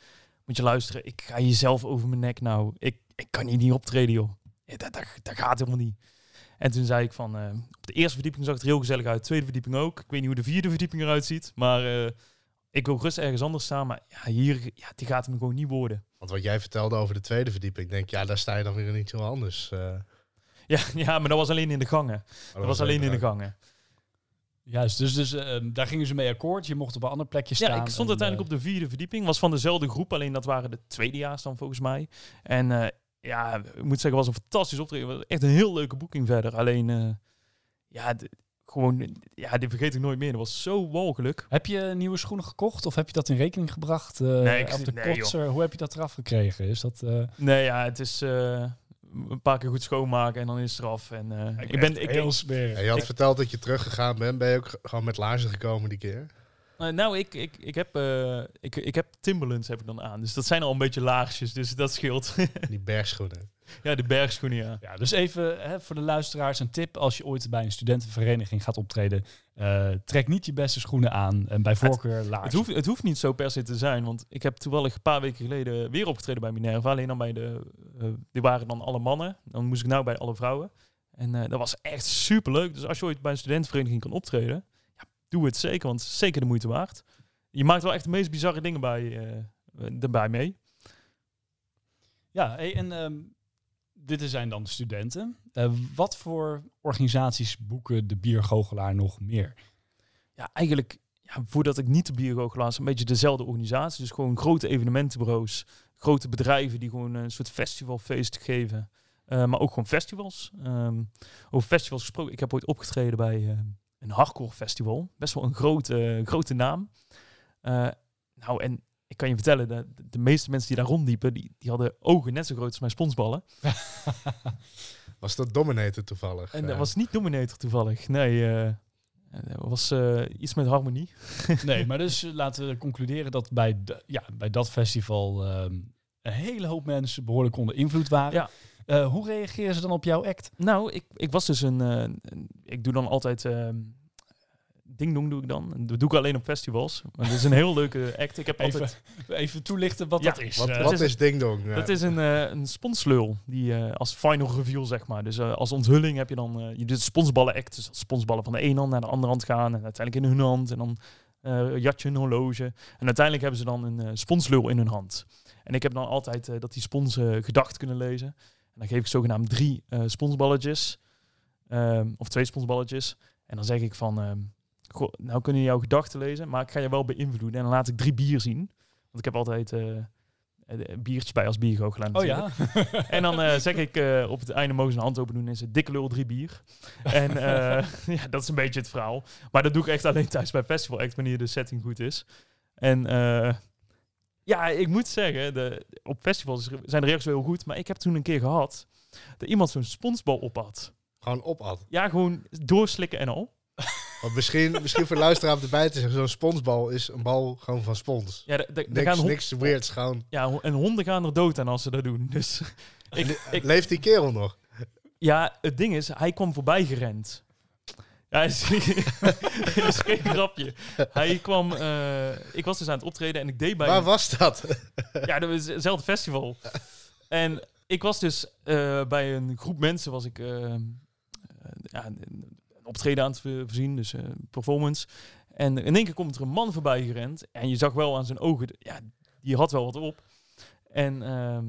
moet je luisteren, ik ga jezelf over mijn nek nou. Ik, ik kan hier niet optreden, joh. Dat, dat, dat gaat helemaal niet. En toen zei ik van, eh, op de eerste verdieping zag het er heel gezellig uit. Tweede verdieping ook. Ik weet niet hoe de vierde verdieping eruit ziet. Maar eh, ik wil gerust ergens anders staan. Maar ja, hier, ja, die gaat hem gewoon niet worden. Want wat jij vertelde over de tweede verdieping, ik denk ja, daar sta je dan weer niet heel anders. eh. Ja, [laughs] ja, maar dat was alleen in de gangen. Oh, Dat was alleen in de gangen. Juist, dus, dus ehm, daar gingen ze mee akkoord. Je mocht op een ander plekje staan. Ja, ik stond uiteindelijk op de vierde verdieping. Was van dezelfde groep, alleen dat waren de tweedejaars dan volgens mij. En eh, ja, ik moet zeggen, was een fantastisch optreden. Echt een heel leuke boeking verder. Alleen, eh, ja, gewoon, ja, die vergeet ik nooit meer. Dat was zo walgelijk. Heb je nieuwe schoenen gekocht of heb je dat in rekening gebracht? eh, Nee, ik- of de nee, kotser, hoe heb je dat eraf gekregen? Is dat, eh, Nee, ja, het is eh, een paar keer goed schoonmaken en dan is het eraf. En, eh, ik ben, ik, heel smerig. Ja, je had verteld dat je teruggegaan bent. Ben je ook gewoon met laarzen gekomen die keer? Nou, ik, ik, ik, heb, eh, ik, ik heb Timberlands heb ik dan aan. Dus dat zijn al een beetje laarsjes, dus dat scheelt. Die bergschoenen. [laughs] ja, de bergschoenen, ja. Ja, dus even hè, voor de luisteraars een tip. Als je ooit bij een studentenvereniging gaat optreden, eh, trek niet je beste schoenen aan. En bij voorkeur laarzen. Het hoeft, het hoeft niet zo per se te zijn, want ik heb toevallig een paar weken geleden weer opgetreden bij Minerva. Alleen dan bij de, eh, die waren dan alle mannen. Dan moest ik nou bij alle vrouwen. En eh, dat was echt super leuk. Dus als je ooit bij een studentenvereniging kan optreden, ja, doe het zeker, want het is zeker de moeite waard. Je maakt wel echt de meest bizarre dingen bij, erbij mee. Ja, hey, en ehm, dit zijn dan studenten. Eh, wat voor organisaties boeken de biergoochelaar nog meer? Ja, eigenlijk, ja, voordat ik niet de biergoochelaar was, een beetje dezelfde organisatie. Dus gewoon grote evenementenbureaus, grote bedrijven die gewoon een soort festivalfeest geven. Eh, maar ook gewoon festivals. Ehm, over festivals gesproken, ik heb ooit opgetreden bij eh, een hardcore festival. Best wel een grote, grote naam. Nou, en ik kan je vertellen, de, de meeste mensen die daar rondliepen, die, die hadden ogen net zo groot als mijn sponsballen. [laughs] Was dat Dominator toevallig? En dat was niet Dominator toevallig. Nee, eh dat was eh, iets met harmonie. [laughs] Nee, maar dus eh, laten we concluderen dat bij, de, ja, bij dat festival ehm, een hele hoop mensen behoorlijk onder invloed waren. Ja. Eh, hoe reageren ze dan op jouw act? Nou, ik, ik was dus een, eh, een- Ik doe dan altijd. ehm Ding dong doe ik dan. Dat doe ik alleen op festivals. Maar dat is een heel leuke act. Ik heb Even, altijd. even toelichten wat Ja, dat is. Wat, Eh, wat is is, Ding Dong? Ja. Dat is een, eh een sponslul. Die eh, als final reveal, zeg maar. Dus eh, als onthulling heb je dan. eh, je doet sponsballen act. Dus sponsballen van de ene hand naar de andere hand gaan. En uiteindelijk in hun hand. En dan eh jat je een horloge. En uiteindelijk hebben ze dan een eh sponslul in hun hand. En ik heb dan altijd eh, dat die spons gedacht kunnen lezen. En dan geef ik zogenaamd drie eh sponsballetjes. Ehm, of twee sponsballetjes. En dan zeg ik van... ehm, goh, nou kunnen jouw gedachten lezen, maar ik ga je wel beïnvloeden. En dan laat ik drie bier zien. Want ik heb altijd eh, eh, biertjes bij als biergoochelaar oh ja? [laughs] En dan eh, zeg ik eh, op het einde mogen ze een hand open doen en is het dikke lul drie bier. En eh, [laughs] ja, dat is een beetje het verhaal. Maar dat doe ik echt alleen thuis bij festival act wanneer de setting goed is. En eh, ja, ik moet zeggen, de, op festivals zijn de reacties wel heel goed. Maar ik heb toen een keer gehad dat iemand zo'n sponsbal op had. Gewoon opat. Ja, gewoon doorslikken en al. Want misschien, misschien voor de luisteraar om erbij te zeggen, zo'n sponsbal is een bal gewoon van spons. Ja, da- da- daar Niks, gaan niks weirds, gewoon. ja, en honden gaan er dood aan als ze dat doen. Dus [laughs] ik, ik, Leeft die kerel nog? Ja, het ding is, hij kwam voorbij gerend. Ja, is, [laughs] is geen grapje. Hij kwam, eh, ik was dus aan het optreden en ik deed bij, Waar was dat? [laughs] ja, dat was hetzelfde festival. En ik was dus eh, bij een groep mensen, was ik eh, ja, optreden aan het ver- voorzien, dus eh, performance. En in één keer komt er een man voorbij gerend en je zag wel aan zijn ogen, ja, die had wel wat op. En ehm,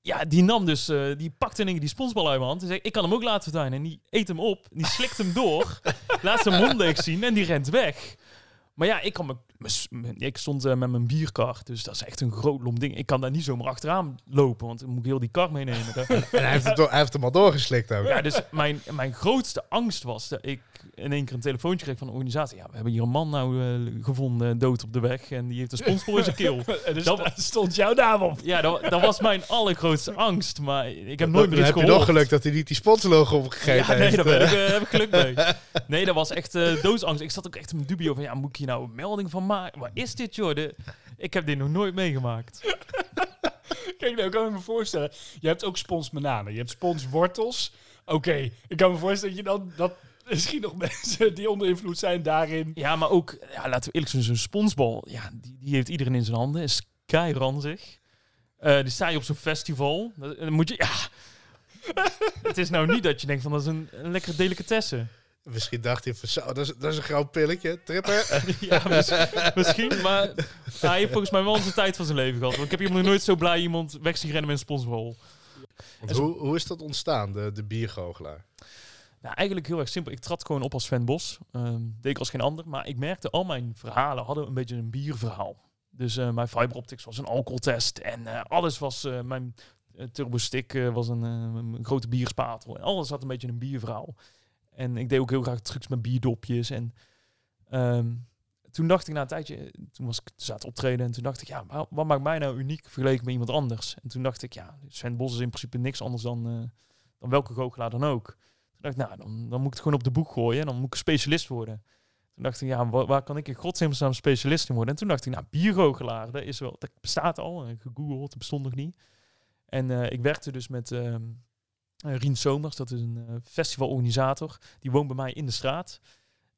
ja, die nam dus, eh, die pakte in één die sponsbal uit mijn hand zei, ik kan hem ook laten verdwijnen. En die eet hem op, die slikt hem door, [laughs] laat zijn mond zien en die rent weg. Maar ja, ik, kan me- ik stond eh, met mijn bierkar, dus dat is echt een groot lom ding. Ik kan daar niet zomaar achteraan lopen, want dan moet ik heel die kar meenemen. [laughs] En hij heeft, het hij heeft hem al doorgeslikt ook. ja, dus mijn, mijn grootste angst was dat ik in één keer een telefoontje kreeg van de organisatie. Ja, we hebben hier een man nou eh, gevonden, dood op de weg, en die heeft een sponsor in zijn keel. [laughs] En dus Dat- stond jouw naam op. Ja, dat, dat was mijn allergrootste angst, maar ik heb nooit meer iets heb je nog geluk dat hij niet die sponsorlogo opgegeten Ja, nee, heeft. daar ik, eh, heb ik geluk [laughs] mee. Nee, dat was echt eh doodsangst. Ik zat ook echt in mijn dubio van, ja, moet ik hier nou een melding van maken? Wat is dit, joh? De- ik heb dit nog nooit meegemaakt. [laughs] Kijk, nou kan ik me voorstellen. Je hebt ook spons bananen. Je hebt spons wortels. Oké, ik kan me voorstellen dat je dan... Dat [laughs] misschien nog mensen die onder invloed zijn daarin... Ja, maar ook, ja, laten we eerlijk zijn, zo'n sponsbal, ja, die, die heeft iedereen in zijn handen. Is keiranzig. Eh die sta je op zo'n festival. Dan moet je, ja... [laughs] Het is nou niet dat je denkt van, dat is een, een lekkere delicatesse. Misschien dacht hij van zo, dat is, dat is een groot pilletje. Tripper. [laughs] Ja, mis- misschien, maar hij heeft volgens mij wel zijn tijd van zijn leven gehad. Want ik heb hier nog nooit zo blij iemand weg zien rennen met een zo- hoe, hoe is dat ontstaan, de, de biergoochelaar? Nou, eigenlijk heel erg simpel. Ik trad gewoon op als Sven Bos. Ehm, deed ik als geen ander. Maar ik merkte, al mijn verhalen hadden een beetje een bierverhaal. Dus eh, mijn fiber optics was een alcoholtest. En eh, alles was... eh, mijn uh, turbostick was een, een grote bierspatel. En alles had een beetje een bierverhaal. En ik deed ook heel graag trucs met bierdopjes. En ehm, toen dacht ik na een tijdje... Toen was ik het optreden. En toen dacht ik, ja, wat maakt mij nou uniek vergeleken met iemand anders? En toen dacht ik, ja, Sven Bos is in principe niks anders dan, eh, dan welke goochelaar dan ook. Toen dacht ik, nou, dan, dan moet ik het gewoon op de boek gooien. En dan moet ik specialist worden. Toen dacht ik, ja, waar, kan ik in godsnaam specialist in worden? En toen dacht ik, nou, biergoochelaar, dat, is wel, dat bestaat al. En gegoogeld, bestond nog niet. En eh, ik werkte dus met ehm eh, Rien Somers, dat is een eh, festivalorganisator. Die woont bij mij in de straat.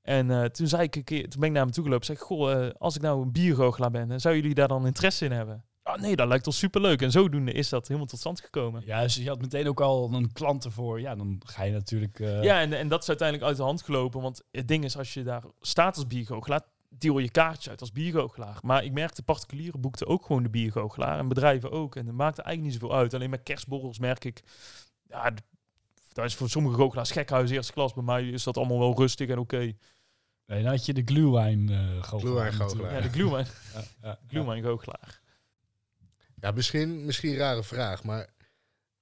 En eh, toen zei ik een keer, toen ben ik naar hem toe gelopen. Zeg, ik, goh, eh, als ik nou een biergoochelaar ben, eh, zou jullie daar dan interesse in hebben? Ah, nee, dat lijkt ons superleuk. En zodoende is dat helemaal tot stand gekomen. Ja, dus je had meteen ook al een klant ervoor. Ja, dan ga je natuurlijk... eh, Ja, en, en dat is uiteindelijk uit de hand gelopen. Want het ding is, als je daar staat als biergoochelaar, deel je kaartjes uit als biergoochelaar. Maar ik merkte, particulieren boekten ook gewoon de biergoochelaar. En bedrijven ook. En dat maakte eigenlijk niet zoveel uit. Alleen met kerstborrels merk ik... Ja, dat is voor sommige goochelaars gekhuis eerste klas. Bij mij is dat allemaal wel rustig en oké. Nee, dan had je de glühwein eh goochelaar. Ja, de glühwein, [laughs] Ja, goochelaar. Ja, misschien, misschien een rare vraag, maar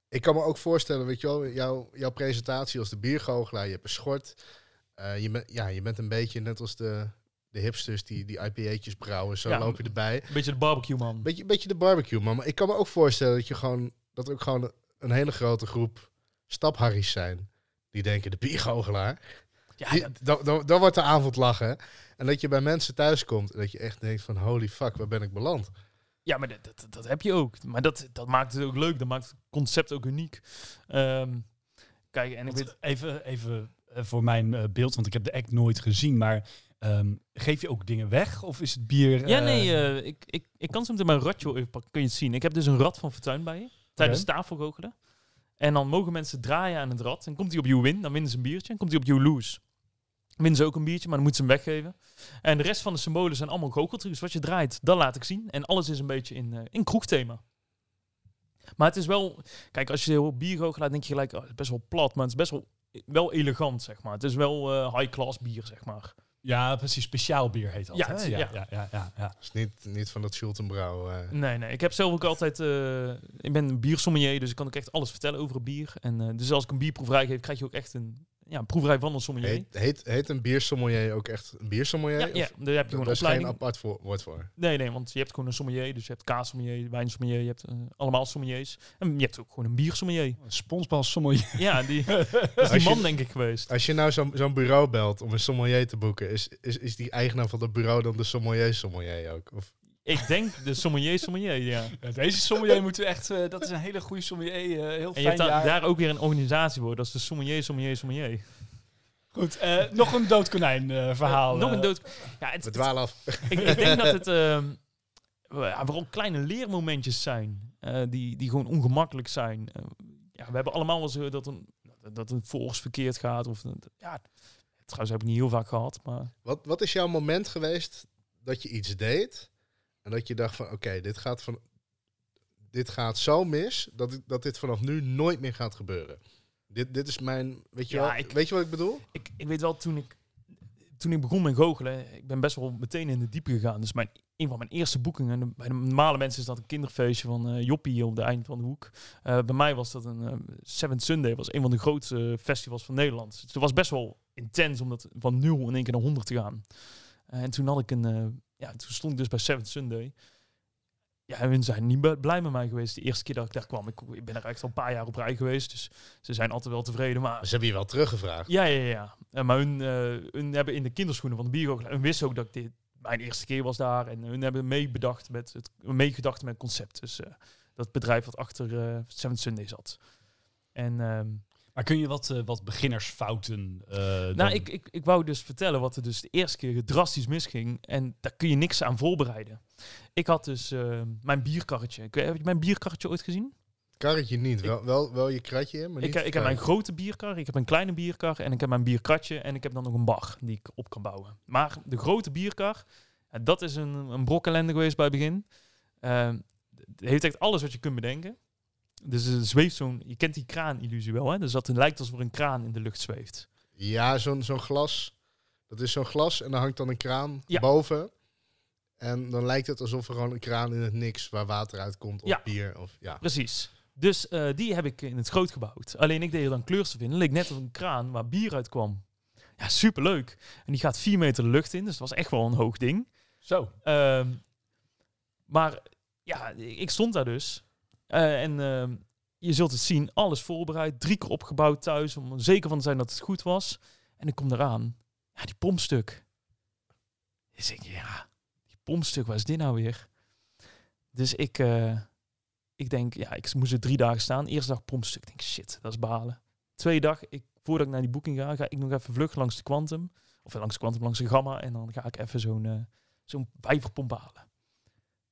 ik kan me ook voorstellen, weet je wel, jouw, jouw presentatie als de biergoochelaar, je hebt een schort. eh, je, bent ja, je bent een beetje net als de, de hipsters die, die IPA'tjes brouwen, zo Ja. loop je erbij. Een beetje de barbecue man. Beetje, beetje de barbecue, man. Maar ik kan me ook voorstellen dat, je gewoon, dat er ook gewoon een hele grote groep stapharries zijn. Die denken, de biergoochelaar. Ja, Die- dat- dan, dan, dan wordt de avond lachen. En dat je bij mensen thuis komt en dat je echt denkt van, holy fuck, waar ben ik beland? Ja, maar dat, dat, dat heb je ook. Maar dat, dat maakt het ook leuk. Dat maakt het concept ook uniek. Ehm, kijk, en ik weet... even even eh, voor mijn eh, beeld, want ik heb de act nooit gezien. Maar ehm, geef je ook dingen weg? Of is het bier... Ja, eh, nee, ik, ik, ik kan zo meteen mijn ratje even pakken. Kun je het zien? Ik heb dus een rad van Fortuin bij je. Tijdens tafelgoochelen. En dan mogen mensen draaien aan het rad. En komt hij op you win, dan winnen ze een biertje. En komt hij op you lose. Winnen ze ook een biertje, maar dan moeten ze hem weggeven. En de rest van de symbolen zijn allemaal goocheltrucs. Wat je draait, dat laat ik zien. En alles is een beetje in, eh, in kroegthema. Maar het is wel... Kijk, als je heel bier laat, denk je gelijk... Oh, het is best wel plat, maar het is best wel, wel elegant, zeg maar. Het is wel eh, high-class bier, zeg maar. Ja, precies. Speciaal bier heet dat. Ja, ja, ja. ja, ja, ja, is niet, niet van dat Schultenbrouw. eh Nee, nee. Ik heb zelf ook altijd... eh, ik ben een biersommelier, dus ik kan ook echt alles vertellen over het bier. En eh, dus als ik een bierproeverij geef, krijg je ook echt een, ja, een proeverij van een sommelier. heet, heet, heet een biersommelier ook echt een biersommelier? ja, ja, daar heb je gewoon een is geen opleiding. apart voor, woord voor. Nee, nee, want je hebt gewoon een sommelier. Dus je hebt kaassommelier, wijnsommelier, je hebt eh, allemaal sommeliers. En je hebt ook gewoon een biersommelier. Sponsbal sommelier. Ja, die, [laughs] dat is die je- man denk ik geweest. Als je nou zo'n zo'n bureau belt om een sommelier te boeken, is, is, is die eigenaar van dat bureau dan de sommelier sommelier ook? Of, Ik denk de sommelier sommelier, ja. Deze sommelier moeten we echt... eh, dat is een hele goede sommelier. eh, heel En je fijn hebt da- jaar. daar ook weer een organisatie voor. Dat is de sommelier, sommelier, sommelier. Goed, eh, nog een doodkonijn eh, verhaal. Nog een dood... Ja, het, we dwalen af. ik, ik denk dat het ehm ja, vooral kleine leermomentjes zijn eh, die, die gewoon ongemakkelijk zijn. Ja, we hebben allemaal wel eens dat een, dat een volks verkeerd gaat. Of, ja, trouwens heb ik niet heel vaak gehad, maar Wat, wat is jouw moment geweest dat je iets deed en dat je dacht van oké, dit gaat van dit gaat zo mis dat, ik- dat dit vanaf nu nooit meer gaat gebeuren. Dit, dit is mijn, weet je Ja, wel, ik- weet je wat ik bedoel? ik, ik weet wel, toen ik, toen ik begon met goochelen, ik ben best wel meteen in de diepe gegaan. Dus mijn, een van mijn eerste boekingen, de- bij de normale mensen is dat een kinderfeestje van eh Joppie op de eind van de hoek. Eh, bij mij was dat een eh, Seventh Sunday, was een van de grootste festivals van Nederland. Dus het was best wel intens om dat van 0 in één keer naar 100 te gaan. En toen had ik een, ja, toen stond ik dus bij Seventh Sunday. Ja, hun zijn niet blij met mij geweest de eerste keer dat ik daar kwam. Ik, ik ben er echt al een paar jaar op rij geweest, dus ze zijn altijd wel tevreden. Maar Ze hebben je wel teruggevraagd. ja, ja, ja. Eh, maar hun, eh, hun hebben in de kinderschoenen van de biergoochelaar... Hun wisten ook dat dit mijn eerste keer was daar. En hun hebben meebedacht met het, meegedacht met het concept. Dus eh, dat bedrijf wat achter eh Seven Sunday zat. En ehm, Maar kun je wat, eh, wat beginnersfouten... eh, nou, dan- ik, ik, ik wou dus vertellen wat er dus de eerste keer drastisch misging. En daar kun je niks aan voorbereiden. Ik had dus eh, mijn bierkarretje. Ik, heb je mijn bierkarretje ooit gezien? Karretje niet, wel, wel, wel je kratje in, maar Ik, niet ik heb mijn grote bierkar, ik heb een kleine bierkar en ik heb mijn bierkratje en ik heb dan nog een bar die ik op kan bouwen. Maar de grote bierkar, dat is een, een brok ellende geweest bij het begin. Ehm, het heeft echt alles wat je kunt bedenken. Dus er zweeft zo'n, je kent die kraan-illusie wel, hè? Dus dat het lijkt alsof er een kraan in de lucht zweeft. Ja, zo'n zo'n glas. Dat is zo'n glas en dan hangt dan een kraan Ja. boven. En dan lijkt het alsof er gewoon een kraan in het niks waar water uitkomt of Ja. bier. Of, ja. Precies. Dus eh, die heb ik in het groot gebouwd. Alleen ik deed er dan kleurstof in. Het leek net op een kraan waar bier uit kwam. Ja, superleuk. En die gaat vier meter de lucht in, dus dat was echt wel een hoog ding. Zo. Ehm, maar ja, ik stond daar dus. Eh, en ehm, je zult het zien, alles voorbereid, drie keer opgebouwd thuis, om er zeker van te zijn dat het goed was. En ik kom eraan. Ja, die pompstuk. Dus ik, ja, die pompstuk, waar is dit nou weer? Dus ik, eh, ik denk, ja, ik moest er drie dagen staan. Eerste dag pompstuk. Ik denk, shit, dat is balen. Tweede dag, ik, voordat ik naar die boeking ga, ga ik nog even vlug langs de Quantum. Of langs de Quantum, langs de Gamma. En dan ga ik even zo'n eh, zo'n vijverpomp halen.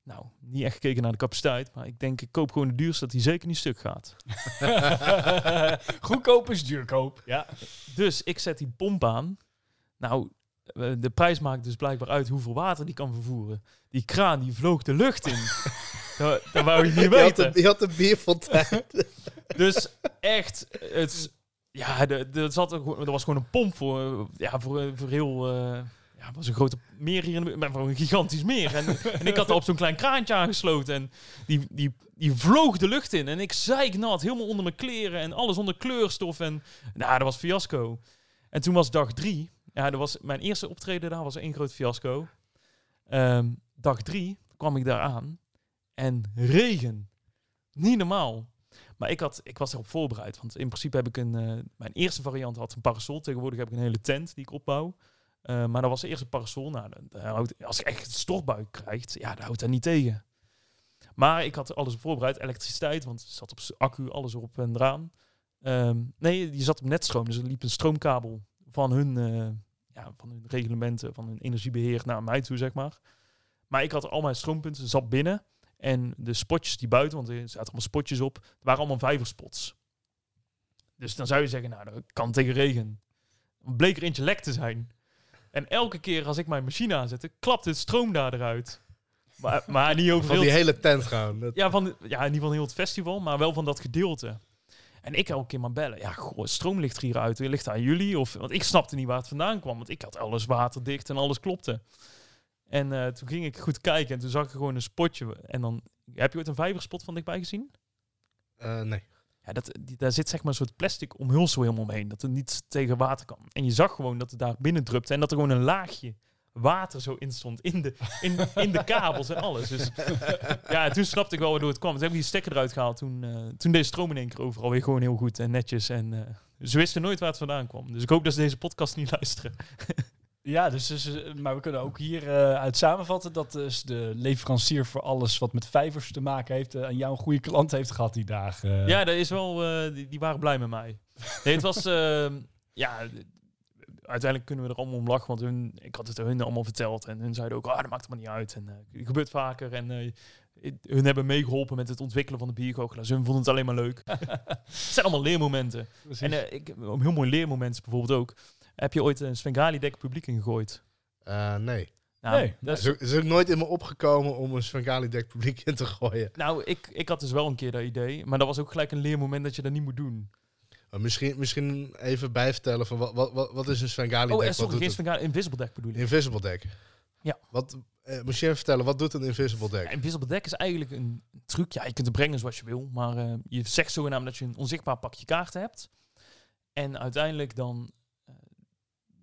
Nou, niet echt gekeken naar de capaciteit, maar ik denk, ik koop gewoon de duurste, dat die zeker niet stuk gaat. [laughs] Goedkoop is duurkoop. Ja. Dus ik zet die pomp aan. Nou, eh, de prijs maakt dus blijkbaar uit hoeveel water die kan vervoeren. Die kraan die vloog de lucht in. [laughs] dat, dat wou je niet weten. een, je had een bierfontein. [laughs] Dus echt, het, ja, er, zat er, gewoon- er was gewoon een pomp voor, eh, ja, voor, eh, voor heel, eh, ja, was een grote meer hier, in de, maar voor een gigantisch meer. En, [laughs] en ik had er op zo'n klein kraantje aangesloten en die, die, die vloog de lucht in. En ik zeiknat, helemaal onder mijn kleren en alles onder kleurstof. En nou, dat was fiasco. En toen was dag drie, ja, dat was mijn eerste optreden daar, was één groot fiasco. Ehm, dag drie kwam ik daar aan en regen. Niet normaal. Maar ik, had, ik was erop voorbereid. Want in principe heb ik een... eh, mijn eerste variant had een parasol. Tegenwoordig heb ik een hele tent die ik opbouw. Eh, maar dat was eerst een parasol. Nou, als ik echt stortbuik krijgt, ja, dan houdt dat niet tegen. Maar ik had alles voorbereid. Elektriciteit, want het zat op accu, alles erop en eraan. Ehm, nee, die zat op netstroom. Dus er liep een stroomkabel van hun, eh, ja, van hun reglementen, van hun energiebeheer naar mij toe, zeg maar. Maar ik had al mijn stroompunten, zat binnen. En de spotjes die buiten, want er zaten allemaal spotjes op, waren allemaal vijverspots. Dus dan zou je zeggen, nou, dat kan tegen regen. Bleek er eentje lek te zijn. En elke keer als ik mijn machine aanzette, klapte het stroom daar eruit. Maar, maar niet over Van die hele tent. Dat- ja, van, ja, niet van heel het festival, maar wel van dat gedeelte. En ik elke keer maar bellen. Ja, goh, stroom ligt er hier uit. Ligt aan jullie? Of, want ik snapte niet waar het vandaan kwam. Want ik had alles waterdicht en alles klopte. En eh, toen ging ik goed kijken en toen zag ik gewoon een spotje. En dan, heb je ooit een vijverspot van dichtbij gezien? Eh, nee. Ja, dat, daar zit zeg maar een soort plastic omhulsel helemaal omheen. Dat het niet tegen water kan. En je zag gewoon dat het daar binnen drupte. En dat er gewoon een laagje water zo in stond. In de, in, in de kabels en alles. Dus ja, toen snapte ik wel waardoor het kwam. Toen heb ik die stekker eruit gehaald. Toen, eh, toen deed stroom in één keer overal weer gewoon heel goed en netjes. En eh, ze wisten nooit waar het vandaan kwam. Dus ik hoop dat ze deze podcast niet luisteren. [laughs] Ja, dus, dus, eh, maar we kunnen ook hier eh, uit samenvatten dat dus de leverancier voor alles wat met vijvers te maken heeft, eh, aan jou een goede klant heeft gehad die dagen. Ja, dat is wel, die, die waren blij met mij. Nee, het was, [laughs] eh, ja, uiteindelijk kunnen we er allemaal om lachen, want hun, ik had het hun allemaal verteld en hun zeiden ook, ah, dat maakt het maar niet uit. En het gebeurt vaker en hun hebben meegeholpen met het ontwikkelen van de biergoochelaars. Hun vonden het alleen maar leuk. [laughs] het zijn allemaal leermomenten. Precies. En eh, ik, een heel mooi leermoment is bijvoorbeeld ook, heb je ooit een Svengali-dek publiek ingegooid? Eh, nee. Nou, Nee, dat is, is, ook- is nooit in me opgekomen om een Svengali deck publiek in te gooien. nou ik, ik had dus wel een keer dat idee, maar dat was ook gelijk een leermoment dat je dat niet moet doen. Maar misschien, misschien even bijvertellen van wat, wat, wat, wat is een Svengali Oh, deck? en sorry, wat geen Svengali, invisible deck bedoel ik. Invisible deck. Ja. Wat, eh, moet je even vertellen, wat doet een invisible deck? Ja, Invisible deck is eigenlijk een truc. Ja, je kunt het brengen zoals je wil. Maar eh, je zegt zogenaamd dat je een onzichtbaar pakje kaarten hebt. En uiteindelijk dan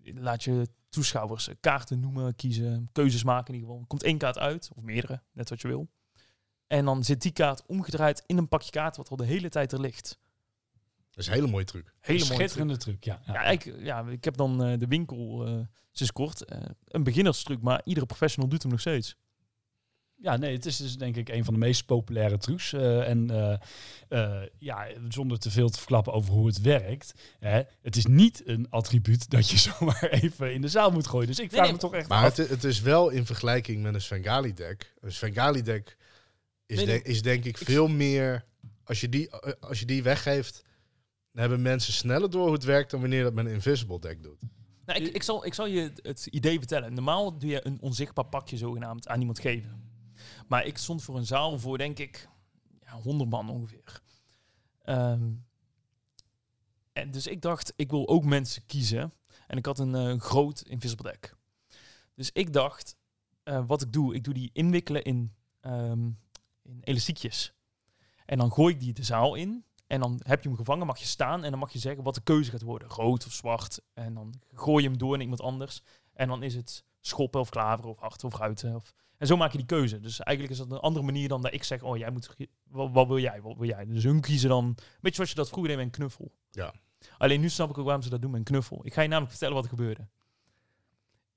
laat je toeschouwers eh, kaarten noemen, kiezen, keuzes maken in ieder geval. Er komt één kaart uit, of meerdere, net wat je wil. En dan zit die kaart omgedraaid in een pakje kaarten wat al de hele tijd er ligt. Dat is een hele mooie truc. Hele mooie truc. schitterende truc, ja. ja. Ja, ik, ja, ik heb dan eh, de winkel, eh sinds kort, eh, een beginnerstruc, maar iedere professional doet hem nog steeds. Ja, nee, het is dus denk ik een van de meest populaire trucs. Eh, en eh, eh, ja, zonder te veel te verklappen over hoe het werkt. Hè, het is niet een attribuut dat je [laughs] zomaar even in de zaal moet gooien. Dus ik vraag nee, me toch echt Maar af. het, het is wel in vergelijking met een Svengali deck. Een Svengali deck is, Nee, de- nee. is denk ik veel meer... Als je, die, als je die weggeeft, dan hebben mensen sneller door hoe het werkt dan wanneer dat met een invisible deck doet. Nou, ik, ik, zal, ik zal je het idee vertellen. Normaal doe je een onzichtbaar pakje zogenaamd aan iemand geven. Maar ik stond voor een zaal voor, denk ik, ja, 100 man ongeveer. Ehm, en dus ik dacht, ik wil ook mensen kiezen. En ik had een eh, groot invisible deck. Dus ik dacht, eh, wat ik doe, ik doe die inwikkelen in, ehm, in elastiekjes. En dan gooi ik die de zaal in. En dan heb je hem gevangen, mag je staan en dan mag je zeggen wat de keuze gaat worden. Rood of zwart. En dan gooi je hem door naar iemand anders. En dan is het schoppen of klaver of hart of ruiten. Of... En zo maak je die keuze. Dus eigenlijk is dat een andere manier dan dat ik zeg, oh jij moet, wat, wat wil jij, wat wil jij? Dus hun kiezen dan, weet je zoals je dat vroeger deed met een knuffel. Ja. Alleen nu snap ik ook waarom ze dat doen met een knuffel. Ik ga je namelijk vertellen wat er gebeurde.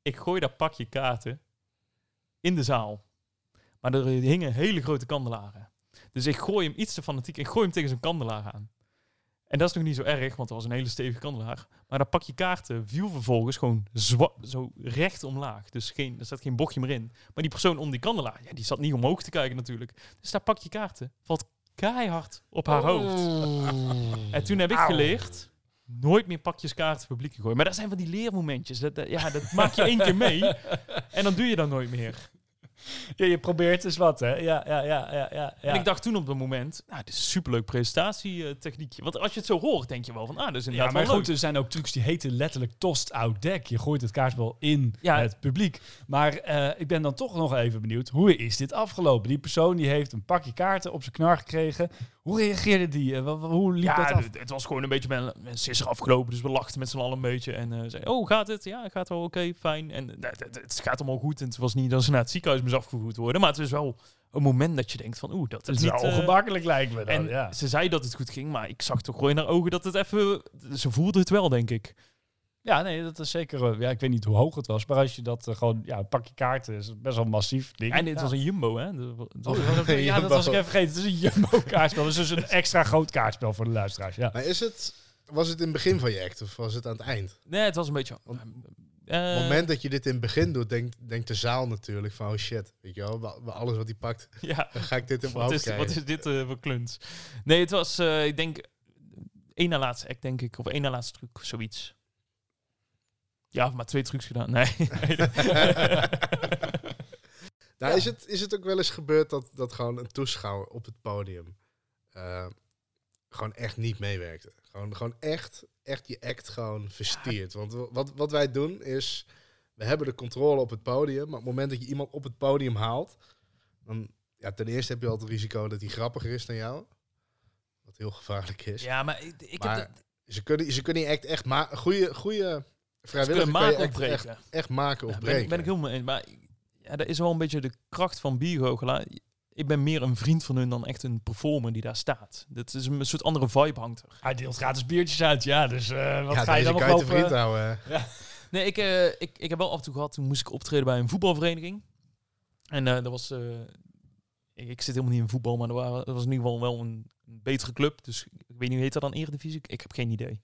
Ik gooi dat pakje kaarten in de zaal. Maar er hingen hele grote kandelaren. Dus ik gooi hem iets te fanatiek. Ik gooi hem tegen zo'n kandelaar aan. En dat is nog niet zo erg, want dat was een hele stevige kandelaar. Maar dat pakje kaarten viel vervolgens gewoon zo recht omlaag. Dus geen, er zat geen bochtje meer in. Maar die persoon om die kandelaar, ja, die zat niet omhoog te kijken natuurlijk. Dus dat pakje kaarten valt keihard op haar hoofd. En toen heb ik geleerd, nooit meer pakjes kaarten publiek gooien. Maar dat zijn van die leermomentjes. Dat, dat- ja, dat maak je één keer mee en dan doe je dat nooit meer. [laughs] Ja, je probeert eens wat, hè? Ja, ja, ja, ja, ja. En ik dacht toen op dat moment, nou, dit is een superleuk presentatietechniekje. Want als je het zo hoort, denk je wel van, ah, dat is Ja, inderdaad maar wel goed, leuk. er zijn ook trucs die heten letterlijk tost out deck. Je gooit het kaartspel in Ja. het publiek. Maar eh, ik ben dan toch nog even benieuwd, hoe is dit afgelopen? Die persoon die heeft een pakje kaarten op zijn knar gekregen. Hoe reageerde die? Eh, hoe liep dat Ja, af? het, het was gewoon een beetje met een, met een sisser afgelopen. Dus we lachten met z'n allen een beetje. En eh zeiden, oh, gaat het? Ja, gaat wel oké, fijn. En het, het- het gaat allemaal goed. En het was niet dat ze naar het ziekenhuis afgevoerd worden. Maar het is wel een moment dat je denkt van, oeh, dat is niet... eh, ongemakkelijk lijkt me dan, en ja. ze zei dat het goed ging, maar ik zag toch gewoon in haar ogen dat het even... Ze voelde het wel, denk ik. Ja, nee, dat is zeker... eh, Ja, ik weet niet hoe hoog het was, maar als je dat eh, gewoon... Ja, een pakje kaarten is best wel massief ding. En dit ja. was een jumbo, hè? Dat wa- dat Oh, was- dat was ook- ja, [laughs] dat Jumbo. was ik even vergeten. Het is een jumbo-kaartspel. [laughs] Dus het is een extra groot kaartspel voor de luisteraars, ja. Maar is het, was het in het begin van je act of was het aan het eind? Nee, het was een beetje... Want- het moment dat je dit in het begin doet, denkt, denkt de zaal natuurlijk van, oh shit, weet je wel, alles wat hij pakt, [laughs] ja, dan ga ik dit in mijn wat hoofd is, krijgen. wat is dit eh, voor kluns? Nee, het was, eh, ik denk, één na laatste act, denk ik. Of één na laatste truc, zoiets. Ja, maar twee trucs gedaan. [laughs] Nee. [laughs] Nou, is, het, is het ook wel eens gebeurd dat, dat gewoon een toeschouwer op het podium eh, gewoon echt niet meewerkte? Gewoon, gewoon echt, echt je act gewoon verstiert. Want wat, wat wij doen is, we hebben de controle op het podium, maar op het moment dat je iemand op het podium haalt, dan, ja, ten eerste heb je altijd het risico dat hij grappiger is dan jou. Wat heel gevaarlijk is. ja, maar ik, ik Maar heb... dat- Ze kunnen, ze kunnen je act echt maken. Goede, goede Ze vrijwilliger kunnen kan je maken of act breken. echt, echt maken of Ja, ben, breken. ik- ben ik helemaal mee eens. Maar ja, dat is wel een beetje de kracht van biergoochelaar. Ik ben meer een vriend van hun dan echt een performer die daar staat. Dat is een soort andere vibe hangt er. Hij deelt gratis biertjes uit, ja. Dus eh, wat ja, ga je dan nog lopen? vriend houden. [laughs] Nee, ik, eh, ik, ik heb wel af en toe gehad, toen moest ik optreden bij een voetbalvereniging. En eh dat was... eh, ik, ik zit helemaal niet in voetbal, maar er, waren, er was in ieder geval wel een, een betere club. Dus ik weet niet, hoe heet dat dan Eredivisie? Ik heb geen idee. In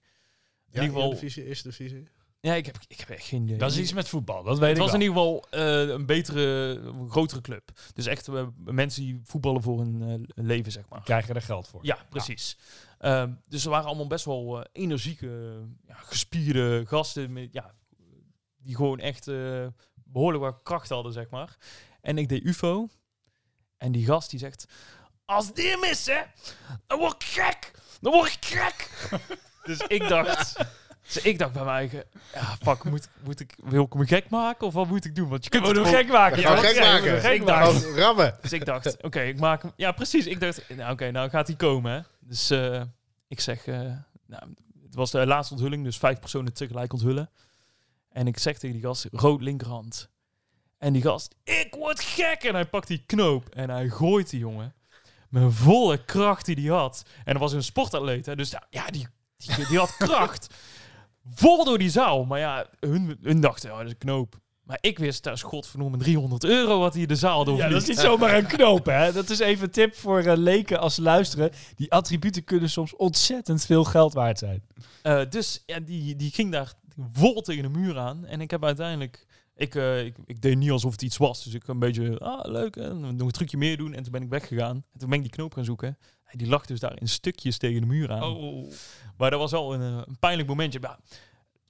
Ja, ieder geval... divisie, eerste divisie. Ja, ik heb, ik heb echt geen idee. Dat is iets met voetbal, dat weet Het ik was wel. in ieder geval eh, een betere, een grotere club. Dus echt eh, mensen die voetballen voor hun eh, leven, zeg maar. Krijgen er geld voor. Ja, precies. Ehm, dus ze waren allemaal best wel eh, energieke, ja, gespierde gasten. Met, ja, die gewoon echt eh, behoorlijk wat kracht hadden, zeg maar. En ik deed UFO. En die gast die zegt... Als die missen, dan word ik gek. Dan word ik gek. [laughs] dus ik dacht... Dus ik dacht bij mij eigen... Ja, fuck, moet, moet ik, wil ik me gek maken? Of wat moet ik doen? Want je kunt hem gek maken? Ja, gek maken? doen gek Ik dacht- maken. Oh, rammen. Dus ik dacht, oké, ik maak hem. Ja, precies. Ik dacht, nou oké, nou gaat hij komen. Hè. Dus eh, ik zeg, eh, nou, het was de laatste onthulling, dus vijf personen tegelijk onthullen. En ik zeg tegen die gast, rood linkerhand. En die gast, ik word gek! En hij pakt die knoop en hij gooit die jongen. Met volle kracht die hij had. En dat was een sportatleet, hè, dus ja, ja, die, die, die had kracht. Vol door die zaal. Maar ja, hun, hun dachten, ja, dat is een knoop. Maar ik wist, dat is godverdomme 300 euro wat hij de zaal door Ja, dat is niet zomaar een knoop, hè. Dat is even een tip voor eh, leken als luisteren. Die attributen kunnen soms ontzettend veel geld waard zijn. Eh, dus ja, die, die ging daar vol tegen de muur aan. En ik heb uiteindelijk... Ik, eh, ik, ik deed niet alsof het iets was. Dus ik een beetje, ah, leuk, hè, nog een trucje meer doen. En toen ben ik weggegaan. En toen ben ik die knoop gaan zoeken. En die lag dus daar in stukjes tegen de muur aan. Oh. Maar dat was wel een, eh, een pijnlijk momentje. Ja,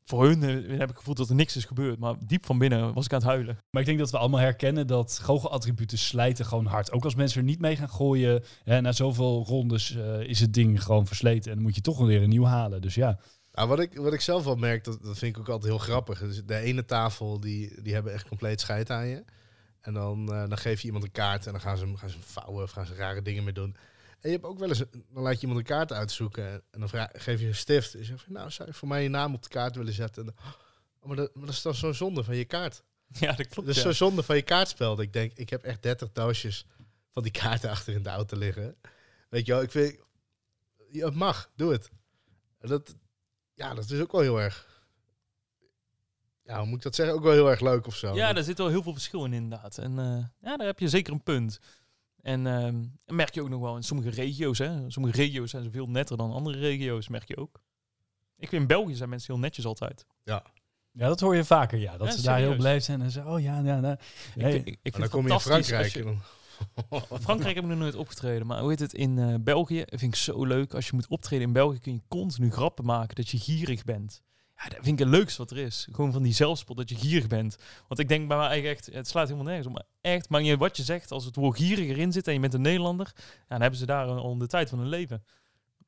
voor hun eh, heb ik gevoeld dat er niks is gebeurd. Maar diep van binnen was ik aan het huilen. Maar ik denk dat we allemaal herkennen dat goochelattributen slijten gewoon hard. Ook als mensen er niet mee gaan gooien. Hè, na zoveel rondes eh, is het ding gewoon versleten. En dan moet je toch weer een nieuw halen. Dus ja. Nou, wat, ik, wat ik zelf wel merk, dat, dat vind ik ook altijd heel grappig. Dus de ene tafel, die, die hebben echt compleet scheid aan je. En dan, eh, dan geef je iemand een kaart en dan gaan ze, hem- gaan ze vouwen of gaan ze rare dingen mee doen. En je hebt ook wel eens, een- dan laat je iemand een kaart uitzoeken en dan vraag, geef je een stift. En je zegt nou, zou je voor mij je naam op de kaart willen zetten? En oh, maar, dat, maar dat is dan zo'n zonde van je kaart. [laughs] Ja, dat klopt. Dat is ja. zo'n zonde van je kaartspel. Dat ik denk, ik heb echt 30 doosjes van die kaarten [laughs] achter in de auto liggen. Weet je wel, ik vind, ja, het mag, doe het. En dat, ja, dat is ook wel heel erg, ja, hoe moet ik dat zeggen? Ook wel heel erg leuk of zo. Ja, daar zit wel heel veel verschil in inderdaad. En eh, ja, daar heb je zeker een punt. En ehm, en merk je ook nog wel in sommige regio's. Hè? Sommige regio's zijn ze veel netter dan andere regio's, merk je ook. Ik vind in België zijn mensen heel netjes altijd. Ja, dat hoor je vaker, ja. Dat Ja, ze daar heel blij zijn en zeggen, oh ja, ja, ja. Ik, Hey, vind- ik, ik maar vind dan kom je in Frankrijk je- [laughs] Frankrijk heb ik nog nooit opgetreden, maar hoe heet het in eh, België? Vind ik zo leuk. Als je moet optreden in België kun je continu grappen maken dat je gierig bent. Ja, dat vind ik het leukste wat er is. Gewoon van die zelfspot dat je gierig bent. Want ik denk bij mij eigenlijk echt, het slaat helemaal nergens op. Maar echt, maar niet uit wat je zegt, als het woord gierig erin zit en je bent een Nederlander, ja, dan hebben ze daar al de tijd van hun leven.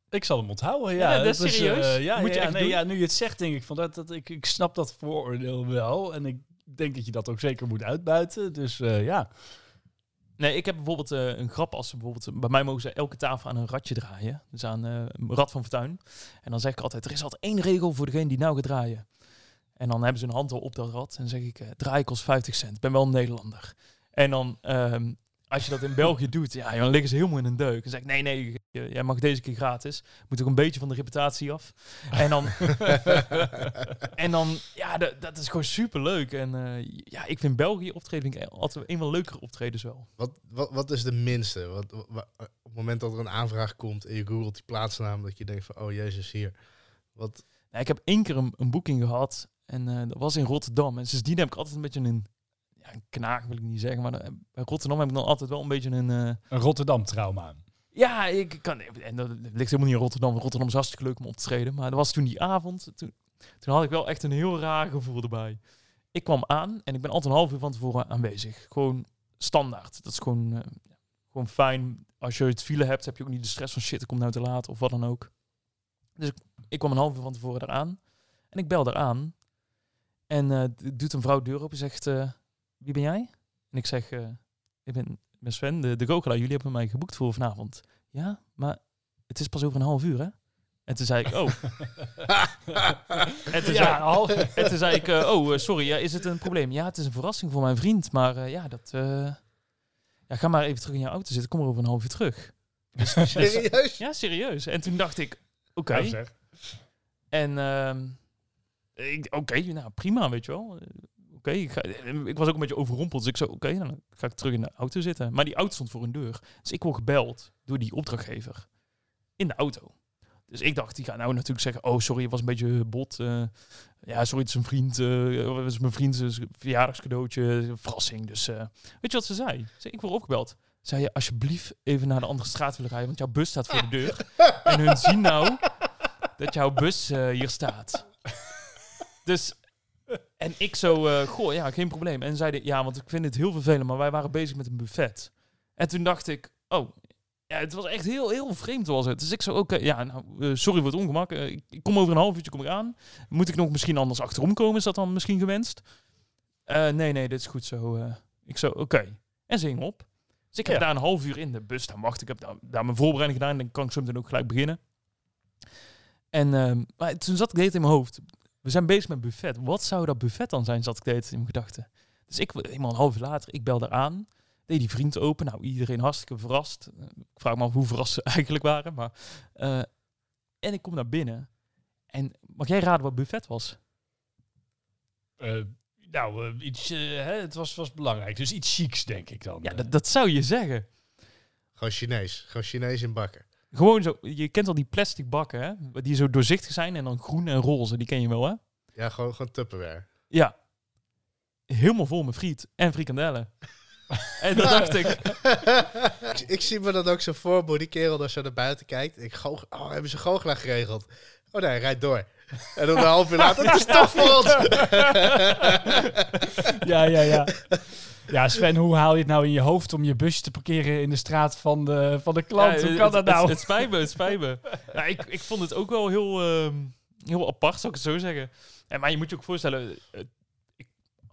Ik zal hem onthouden, ja. Ja, dat is serieus. eh, ja, Moet je ja, echt nee, doen. ja, nu je het zegt, denk ik van dat, dat ik, ik snap dat vooroordeel wel. En ik denk dat je dat ook zeker moet uitbuiten. Dus eh, ja. Nee, ik heb bijvoorbeeld eh, een grap als ze bijvoorbeeld... Bij mij mogen ze elke tafel aan een ratje draaien. Dus aan eh, een rad van fortuin. En dan zeg ik altijd, er is altijd één regel voor degene die nou gaat draaien. En dan hebben ze een hand al op dat rad. En dan zeg ik, eh draaien kost 50 cent. Ik ben wel een Nederlander. En dan, ehm, als je dat in België doet, ja, dan liggen ze helemaal in een deuk. Dan zeg ik, nee, nee, jij mag deze keer gratis. Moet ook een beetje van de reputatie af. En dan, [laughs] en dan ja, dat, is gewoon super leuk. En eh, ja, ik vind België optreden vind ik altijd een van de leukere optredens wel. Wat, wat, wat is de minste? Wat, wa- wa- op het moment dat er een aanvraag komt en je googelt die plaatsnaam, dat je denkt van, oh jezus, hier. Wat, Nou, ik heb één keer een, een boeking gehad en eh, dat was in Rotterdam. En sindsdien heb ik altijd een beetje een, ja, een knaag wil ik niet zeggen, maar eh, bij Rotterdam heb ik dan altijd wel een beetje een... eh, Een Rotterdam-trauma. ja, ik kan... En dat ligt helemaal niet in Rotterdam. Rotterdam is hartstikke leuk om op te treden. Maar dat was toen die avond. Toen, toen had ik wel echt een heel raar gevoel erbij. Ik kwam aan en ik ben altijd een half uur van tevoren aanwezig. Gewoon standaard. Dat is gewoon, eh, gewoon fijn. Als je het file hebt, heb je ook niet de stress van shit, ik kom nou te laat of wat dan ook. Dus ik, ik kwam een half uur van tevoren eraan. En ik bel eraan. En eh, d- doet een vrouw de deur open en zegt, eh, wie ben jij? En ik zeg, eh, ik ben, ben Sven, de, de goochelaar. Jullie hebben mij geboekt voor vanavond. Ja, maar het is pas over een half uur, hè? En toen zei ik, oh. [laughs] en, toen Ja, zei, al. en toen zei ik, eh, oh, eh, sorry, ja, is het een probleem? Ja, het is een verrassing voor mijn vriend, maar ja, dat... ja, ga maar even terug in je auto zitten, kom er over een half uur terug. Dus, dus- serieus? ja, serieus. En toen dacht ik, oké. En ehm, ik- oké, nou prima, weet je wel. Oké, ik, ik was ook een beetje overrompeld. Dus ik zo, oké, dan ga ik terug in de auto zitten. Maar die auto stond voor een deur. Dus ik word gebeld door die opdrachtgever in de auto. Dus ik dacht, die gaat nou natuurlijk zeggen, oh sorry, het was een beetje bot. eh, ja, sorry, het is een vriend. eh het is mijn vriend, zijn verjaardagscadeautje, verrassing. Dus eh, weet je wat ze zei? Ze, ik word opgebeld. Zei je alsjeblieft even naar de andere straat willen rijden, want jouw bus staat voor de deur. en hun zien nou dat jouw bus hier staat. [laughs] Dus, en ik zo, eh, goh, ja, geen probleem. En zeiden, ja, want ik vind het heel vervelend, maar wij waren bezig met een buffet. En toen dacht ik, oh, ja, het was echt heel, heel vreemd was het. Dus ik zo, oké, ja, nou, eh, sorry voor het ongemak. Eh, ik, ik kom over een half uurtje kom ik aan. Moet ik nog misschien anders achterom komen? Is dat dan misschien gewenst? Nee, nee, dit is goed zo. ik zo, oké. En ze hing op. Dus ik heb Ja. daar een half uur in de bus staan wachten. Ik heb daar, daar mijn voorbereiding gedaan. Dan kan ik zo meteen ook gelijk beginnen. En ehm, maar toen zat ik de hele tijd in mijn hoofd. We zijn bezig met buffet. Wat zou dat buffet dan zijn, zat ik de hele tijd in mijn gedachten. Dus ik, eenmaal een half uur later, ik bel daar aan. Deed die vriend open. Nou, iedereen hartstikke verrast. Ik vraag me af hoe verrast ze [laughs] eigenlijk waren. Maar, eh, en ik kom naar binnen. En mag jij raden wat buffet was? Eh, nou, eh, iets, hè, het was, was belangrijk. Dus iets chics, denk ik dan. Ja, dat, dat zou je zeggen. Gewoon Chinees. Gewoon Chinees in bakken. Gewoon zo, je kent al die plastic bakken, hè? Die zo doorzichtig zijn en dan groen en roze. Die ken je wel, hè? Ja, gewoon, gewoon Tupperware. Ja. Helemaal vol met friet en frikandellen. [laughs] en dan dacht ik, [laughs] ik, ik zie me dat ook zo voor, die kerel dat zo naar buiten kijkt. Ik goog, oh, hebben ze goochelaar geregeld? Oh nee, rijd door. En dan een half uur later, het is toch voor ons. [laughs] ja, ja, ja. Ja, Sven, hoe haal je het nou in je hoofd om je busje te parkeren in de straat van de, van de klant? Ja, hoe kan het- dat het- nou? Het, spijt me, het spijt me. ja, [laughs] ik, ik vond het ook wel heel, ehm, heel apart, zou ik het zo zeggen. En, maar je moet je ook voorstellen... eh, ik,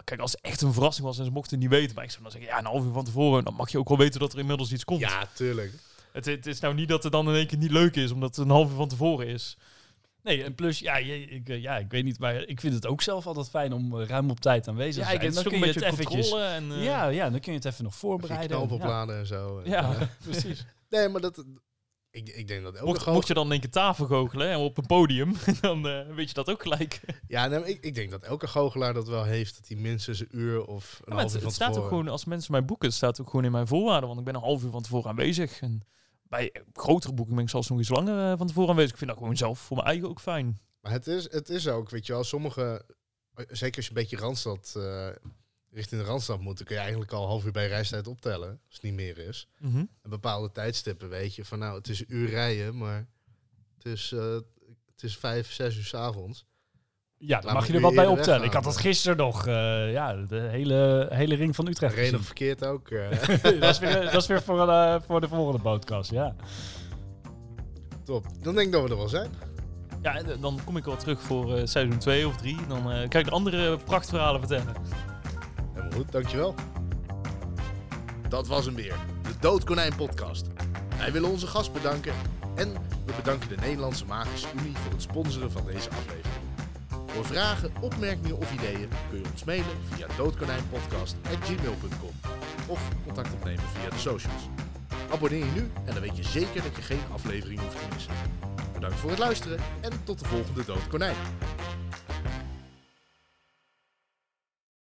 kijk, als het echt een verrassing was en ze mochten het niet weten... Maar ik zou dan zeggen, ja, een half uur van tevoren... dan mag je ook wel weten dat er inmiddels iets komt. Ja, tuurlijk. Het, het is nou niet dat het dan in één keer niet leuk is... omdat het een half uur van tevoren is. Nee, en plus, ja, je, ik, eh, ja, ik weet niet, maar ik vind het ook zelf altijd fijn om eh, ruim op tijd aanwezig te Ja, zijn. ik, het is dan kun een je beetje het eventjes... en... eh, Ja, ja, dan kun je het even nog voorbereiden. knoop Ja. en zo. ja, [laughs] precies. Nee, maar dat... Ik, ik denk dat elke Mocht, goochelaar- mocht je dan in één keer tafel goochelen hè, op een podium... [laughs] dan eh, weet je dat ook gelijk. Ja, nee, ik, ik denk dat elke goochelaar dat wel heeft. Dat hij minstens een uur of een Ja, half het, uur van het staat ook gewoon, als mensen mij boeken, het staat ook gewoon in mijn voorwaarden. Want ik ben een half uur van tevoren aanwezig. En bij grotere boekingen ben ik zelfs nog iets langer eh, van tevoren aanwezig. Ik vind dat gewoon zelf voor mijn eigen ook fijn. Maar het is, het is ook, weet je wel, sommige... Zeker als je een beetje Randstad eh, richting de Randstad moet, dan kun je eigenlijk al een half uur bij reistijd optellen, als het niet meer is. Mhm. En bepaalde tijdstippen weet je van nou, het is een uur rijden, maar het is, eh, het is vijf, zes uur 's avonds. Ja, dan mag je er wat bij optellen. Ik had dat gisteren nog. eh, ja, de hele, hele ring van Utrecht gezien. verkeerd ook. eh, [laughs] dat, is weer, dat is weer voor, eh, voor de volgende podcast, ja. top. Dan denk ik dat we er wel zijn. Ja, en eh, dan kom ik wel terug voor eh, seizoen 2 of 3. Dan eh, kan ik de andere prachtverhalen vertellen. Helemaal goed, dankjewel. Dat was hem weer, de Doodkonijn podcast. Wij willen onze gast bedanken en we bedanken de Nederlandse Magische Unie voor het sponsoren van deze aflevering. Voor vragen, opmerkingen of ideeën kun je ons mailen via doodkonijnpodcast.gmail.com of contact opnemen via de socials. Abonneer je nu en dan weet je zeker dat je geen aflevering hoeft te missen. Bedankt voor het luisteren en tot de volgende Doodkonijn.